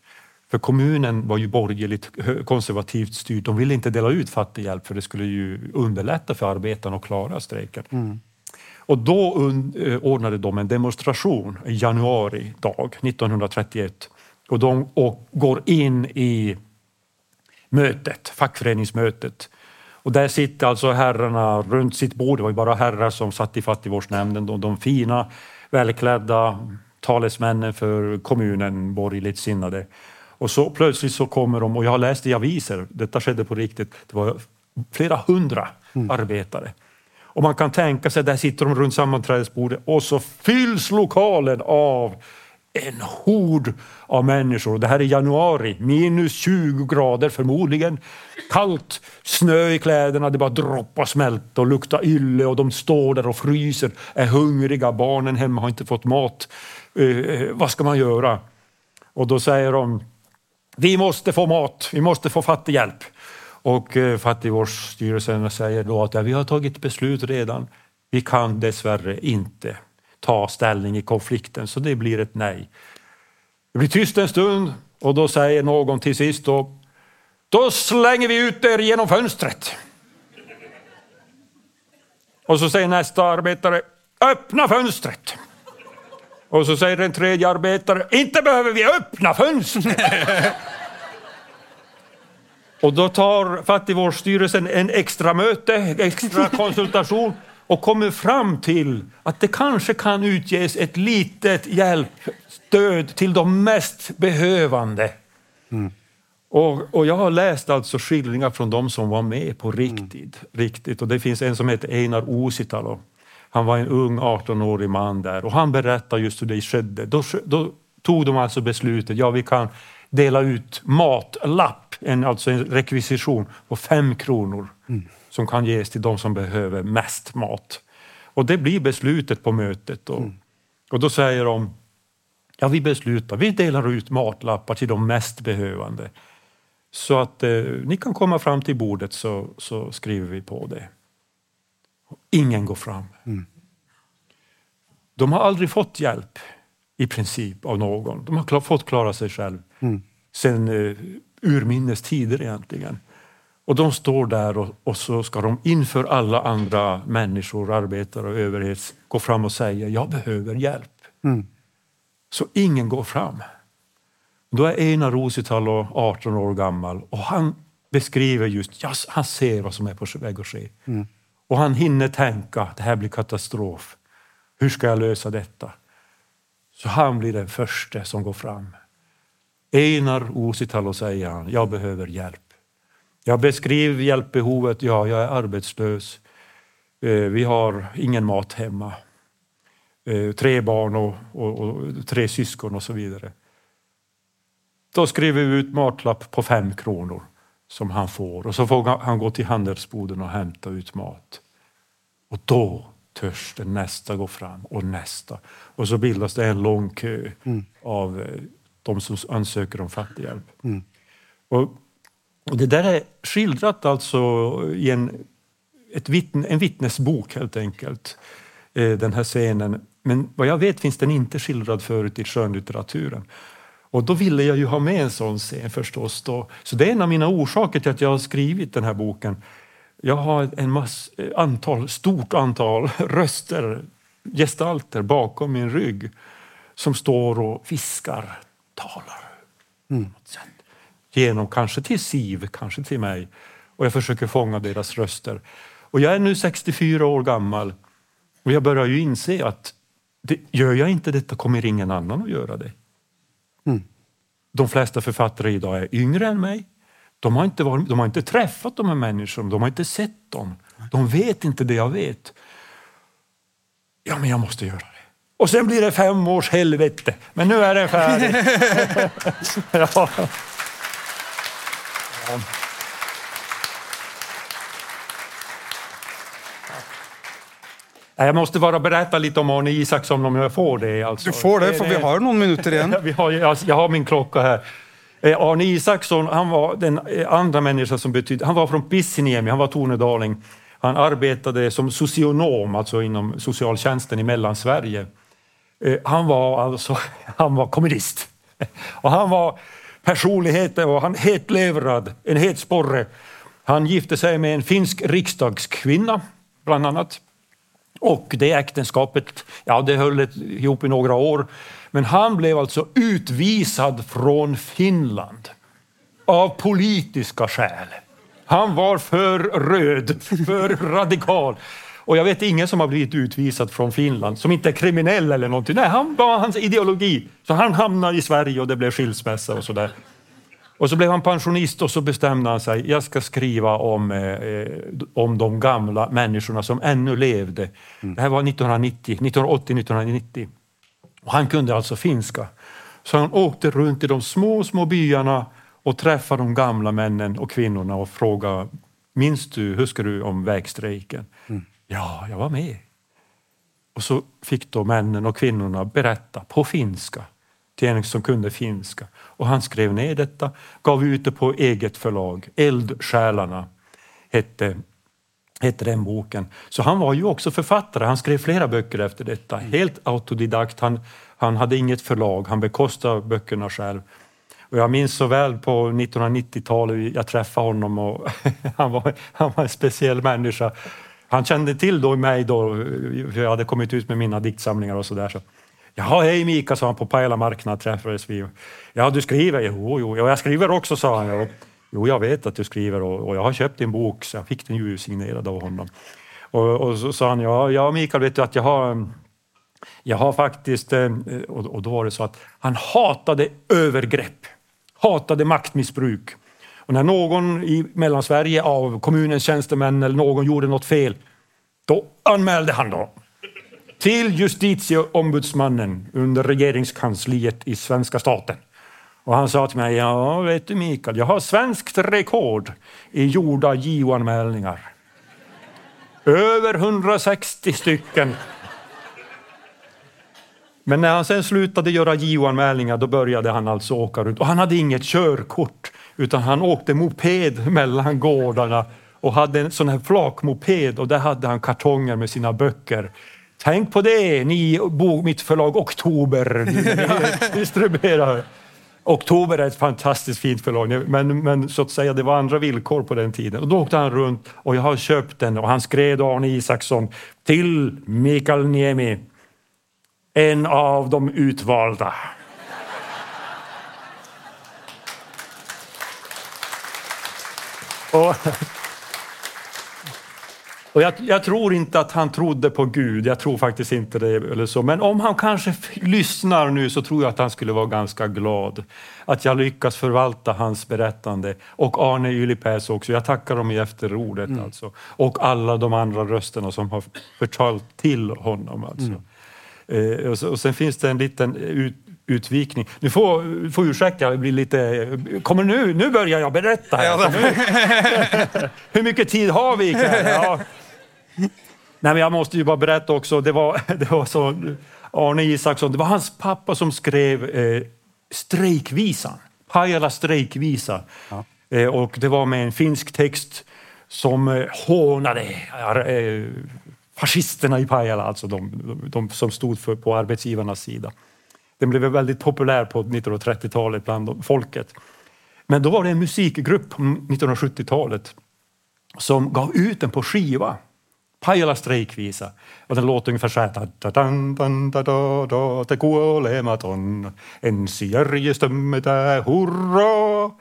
För kommunen var ju borgerligt konservativt styrd. De ville inte dela ut fattighjälp för det skulle ju underlätta för arbetarna att klara strejken. Mm. Och då eh, ordnade de en demonstration i januari dag 1931 och de går in i mötet, fackföreningsmötet. Och där sitter alltså herrarna runt sitt bord, det var ju bara herrar som satt i fattigvårdsnämnden, de, de fina välklädda talesmännen för kommunen, borgerligt sinnade. Och så plötsligt så kommer de, och jag har läst i aviser, detta skedde på riktigt, det var flera hundra mm. arbetare och man kan tänka sig, där sitter de runt sammanträdesbordet och så fylls lokalen av en hord av människor. Det här är januari, minus 20 grader förmodligen. Kallt, snö i kläderna, det bara droppar smält och luktar ylle och de står där och fryser, är hungriga, barnen hemma har inte fått mat. Eh, eh vad ska man göra? Och då säger de, vi måste få mat, vi måste få fattighjälp. Och eh, fattigvårdsstyrelsen säger då att ja, vi har tagit beslut redan. Vi kan dessvärre inte ta ställning i konflikten, så det blir ett nej. Det blir tyst en stund och då säger någon till sist då, då slänger vi ut er genom fönstret. Och så säger nästa arbetare, öppna fönstret. Och så säger den tredje arbetare, inte behöver vi öppna fönstret. Och då tar Fattigvårdsstyrelsen en extra möte, extra konsultation och kommer fram till att det kanske kan utges ett litet hjälpstöd till de mest behövande. Mm. Och, och, jag har läst alltså skildringar från de som var med på riktigt. Mm. riktigt. Och det finns en som heter Einar Uusitalo. Han var en ung 18-årig man där och han berättar just hur det skedde. Då, då tog de alltså beslutet, ja vi kan dela ut matlapp, en, alltså en rekvisition på fem kronor mm. Som kan ges till de som behöver mest mat. Och det blir beslutet på mötet. Och, mm. och då säger de, ja vi beslutar, vi delar ut matlappar till de mest behövande. Så att eh, ni kan komma fram till bordet så, så skriver vi på det. Ingen går fram. Mm. De har aldrig fått hjälp i princip av någon. De har fått klara sig själv mm. sen eh, urminnes tider egentligen. Och de står där och, och, så ska de inför alla andra människor, arbetare och överhet gå fram och säga jag behöver hjälp. Mm. Så ingen går fram. Då är Einar Rositalo 18 år gammal och han beskriver just, ja, han ser vad som är på väg att ske. Mm. Och han hinner tänka, det här blir katastrof. Hur ska jag lösa detta? Så han blir den första som går fram. Einar Uusitalo säger han, jag behöver hjälp. Jag beskriver hjälpbehovet, ja, jag är arbetslös. Eh, vi har ingen mat hemma. Eh, tre barn och, och, och tre syskon och så vidare. Då skriver vi ut matlapp på fem kronor som han får och så får han gå till handelsboden och hämta ut mat. Och då törs den nästa gå fram och nästa. Och så bildas det en lång kö mm. av eh, de som ansöker om fattighjälp. Mm. Och, och, det där är skildrat alltså i en, ett vittne, en vittnesbok helt enkelt, eh, den här scenen. Men vad jag vet finns den inte skildrad förut i skönlitteraturen. Och då ville jag ju ha med en sån scen förstås. Då. Så det är en av mina orsaker till att jag har skrivit den här boken. Jag har en mass, antal, stort antal röster, gestalter bakom min rygg som står och viskar, talar. Mm. Genom, kanske till Siv, kanske till mig. Och jag försöker fånga deras röster. Och jag är nu 64 år gammal och jag börjar ju inse att det, gör jag inte detta kommer ingen annan att göra det. Mm. De flesta författare idag är yngre än mig. De har, inte varit, de har inte träffat de här människorna, de har inte sett dem. De vet inte det jag vet. Ja, men jag måste göra det. Och sen blir det fem års helvete, men nu är den färdig. ja. Ja. Jag måste bara berätta lite om Arne Isaksson om jag får det. Alltså. Du får det, för vi har någon minuter igen. vi har, jag har min klocka här. Eh, Arne Isaksson, han var den eh, andra människan som betydde... Han var från Pissiniemi, han var tornedaling. Han arbetade som socionom, alltså inom socialtjänsten i Mellansverige. Eh, han var alltså han var kommunist. Och han var Personligheten och han hetlevrad, en het sporre. Han gifte sig med en finsk riksdagskvinna, bland annat. Och det äktenskapet, ja det höll ihop i några år. Men han blev alltså utvisad från Finland av politiska skäl. Han var för röd, för radikal. Och jag vet ingen som har blivit utvisad från Finland som inte är kriminell eller någonting. Nej, han var hans ideologi. Så han hamnade i Sverige och det blev skilsmässa och sådär. Och så blev han pensionist och så bestämde han sig, jag ska skriva om, eh, om de gamla människorna som ännu levde. Mm. Det här var 1990, 1980-1990. Och han kunde alltså finska. Så han åkte runt i de små, små byarna och träffade de gamla männen och kvinnorna och frågade, minns du, huskar du om vägstrejken? Mm. Ja, jag var med. Och så fick då männen och kvinnorna berätta på finska till en som kunde finska. Och han skrev ner detta, gav ut det på eget förlag. Eldsjälarna hette, hette den boken. Så han var ju också författare, han skrev flera böcker efter detta. Helt autodidakt, han, han hade inget förlag, han bekostade böckerna själv. Och jag minns så väl på 1990-talet, jag träffade honom och han var, han var en speciell människa. Han kände till då mig då, för jag hade kommit ut med mina diktsamlingar och sådär. Så Jaha, hej Mika, sa han på Pajala marknad träffades vi. Ja, du skriver? Jo, jo, ja, jag skriver också, sa han. Jo, jag vet att du skriver och, och jag har köpt din bok, så jag fick den ju signerad av honom. Och, och så sa han, ja, ja Mikael, vet du att jag har, jag har faktiskt... Eh, och, och då var det så att han hatade övergrepp, hatade maktmissbruk. Och när någon i Mellansverige av kommunens tjänstemän eller någon gjorde något fel, då anmälde han dem till justitieombudsmannen under regeringskansliet i svenska staten. Och han sa till mig, ja vet du Mikael, jag har svenskt rekord i gjorda JO-anmälningar. Över 160 stycken. Men när han sen slutade göra JO-anmälningar då började han alltså åka runt. Och han hade inget körkort utan han åkte moped mellan gårdarna och hade en sån här flakmoped och där hade han kartonger med sina böcker. Tänk på det, ni, bo- mitt förlag Oktober, distribuerar. Oktober är ett fantastiskt fint förlag, men, men så att säga det var andra villkor på den tiden. Och då åkte han runt och jag har köpt den och han skrev då Arne Isaksson till Mikael Niemi, en av de utvalda. Och, och jag, jag tror inte att han trodde på Gud, jag tror faktiskt inte det. Eller så. Men om han kanske lyssnar nu så tror jag att han skulle vara ganska glad. Att jag lyckas förvalta hans berättande. Och Arne Ylipäs också, jag tackar dem i efterordet. Alltså. Och alla de andra rösterna som har förtalt till honom. Alltså. Eh, och, så, och sen finns det en liten ut, utvikning. Nu får, får ursäkta, jag blir lite... Kommer nu, nu börjar jag berätta. Här. Ja, Nu- Hur mycket tid har vi ikväll? Ja. Nej, men jag måste ju bara berätta också, det var, det var så, Arne Isaksson, det var hans pappa som skrev eh, strejkvisan, Pajala strejkvisa. Eh, och det var med en finsk text som eh, hånade eh, fascisterna i Pajala, alltså de, de, de som stod för, på arbetsgivarnas sida. Den blev väldigt populär på 1930-talet bland folket. Men då var det en musikgrupp på 1970-talet som gav ut den på skiva. Pajala strejkvisa. Och den låter ungefär så här. Da, da, dan, dan, da, da, da, te kuolematon. Ensi järjestömme tää hurraa.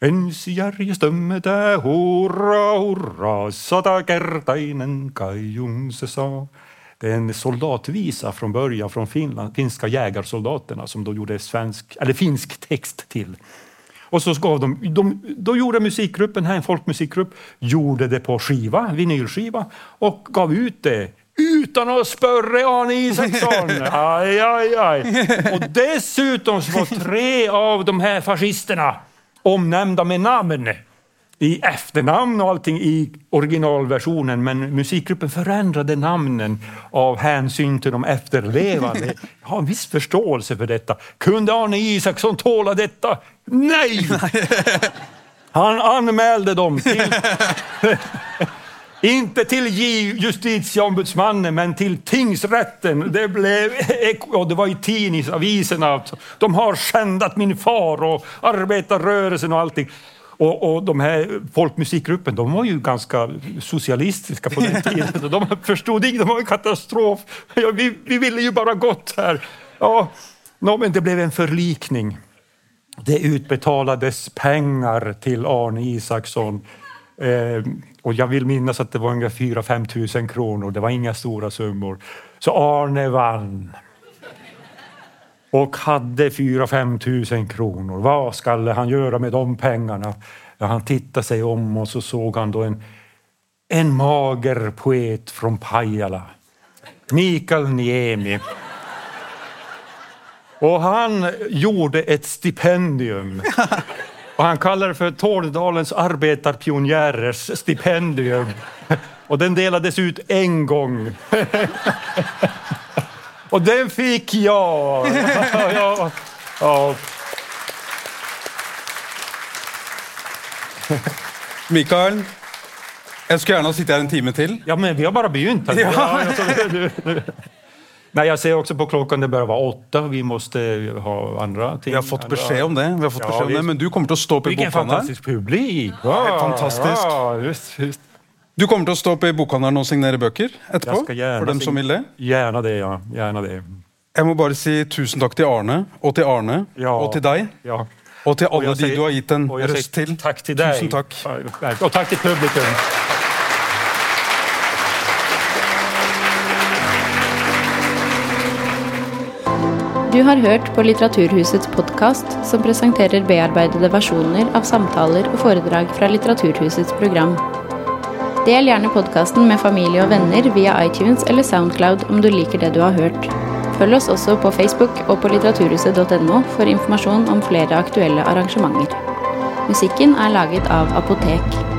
Ensi järjestömme tää hurra hurraa. Satakertainen Kaijon se saa. Det är en soldatvisa från början från Finland, finska jägarsoldaterna som då gjorde svensk, eller finsk text till. Och så gav de, de, då gjorde musikgruppen här, en folkmusikgrupp, gjorde det på skiva, vinylskiva och gav ut det utan att spöra Arne Isaksson. Aj, aj, aj. Och dessutom så var tre av de här fascisterna omnämnda med namn i efternamn och allting i originalversionen men musikgruppen förändrade namnen av hänsyn till de efterlevande. Jag har en viss förståelse för detta. Kunde Arne Isaksson tåla detta? Nej! Han anmälde dem till, inte till justitieombudsmannen men till tingsrätten. Det, blev, och det var i tidningsaviserna. De har skändat min far och arbetarrörelsen och allting. Och, och de här folkmusikgruppen, de var ju ganska socialistiska på den tiden. De förstod inte, det var en katastrof. Ja, vi, vi ville ju bara gott här. Ja, no, men det blev en förlikning. Det utbetalades pengar till Arne Isaksson. Eh, och jag vill minnas att det var ungefär 4-5 tusen kronor. Det var inga stora summor. Så Arne vann. Och hade 4-5 tusen kronor. Vad skulle han göra med de pengarna? Ja, han tittade sig om och så såg han då en, en mager poet från Pajala. Mikael Niemi. Och han gjorde ett stipendium. Och han kallade det för Tornedalens arbetarpionjärers stipendium. Och den delades ut en gång. Och den fick jag! ja, ja. Mikael, jeg skulle gjerne ha sittet her en time til. ja, men vi har bara begynt. Här. Ja. Nej, jag ser också på klockan, det börjar vara åtta. Vi måste ha andra ting. Vi har fått beskjed om det, vi har fått Ja, beskjed om det, men du kommer å stå opp i Vilken bokhandelen. fantastisk publik! Ja, fantastisk. Ja, just, just. Du kommer att stå på bokhandeln och signera böcker etterpå? för dem som vill det? Gärna det, ja. Gärna det. Jag måste bara säga tusen tack till Arne, och till Arne, ja. och till dig. Ja. Och till alla de du har gett en röst till. Tack till dig. Tusen tack. Och tack till publiken. Du har hört på Litteraturhusets podcast som presenterar bearbetade versioner av samtal och föredrag från Litteraturhusets program. Del gjerne podkasten med familie og venner via iTunes eller Soundcloud om du liker det du har hørt. Følg oss også på Facebook og på litteraturhuset.no for informasjon om flere aktuelle arrangementer. Musikken er laget av Apotek.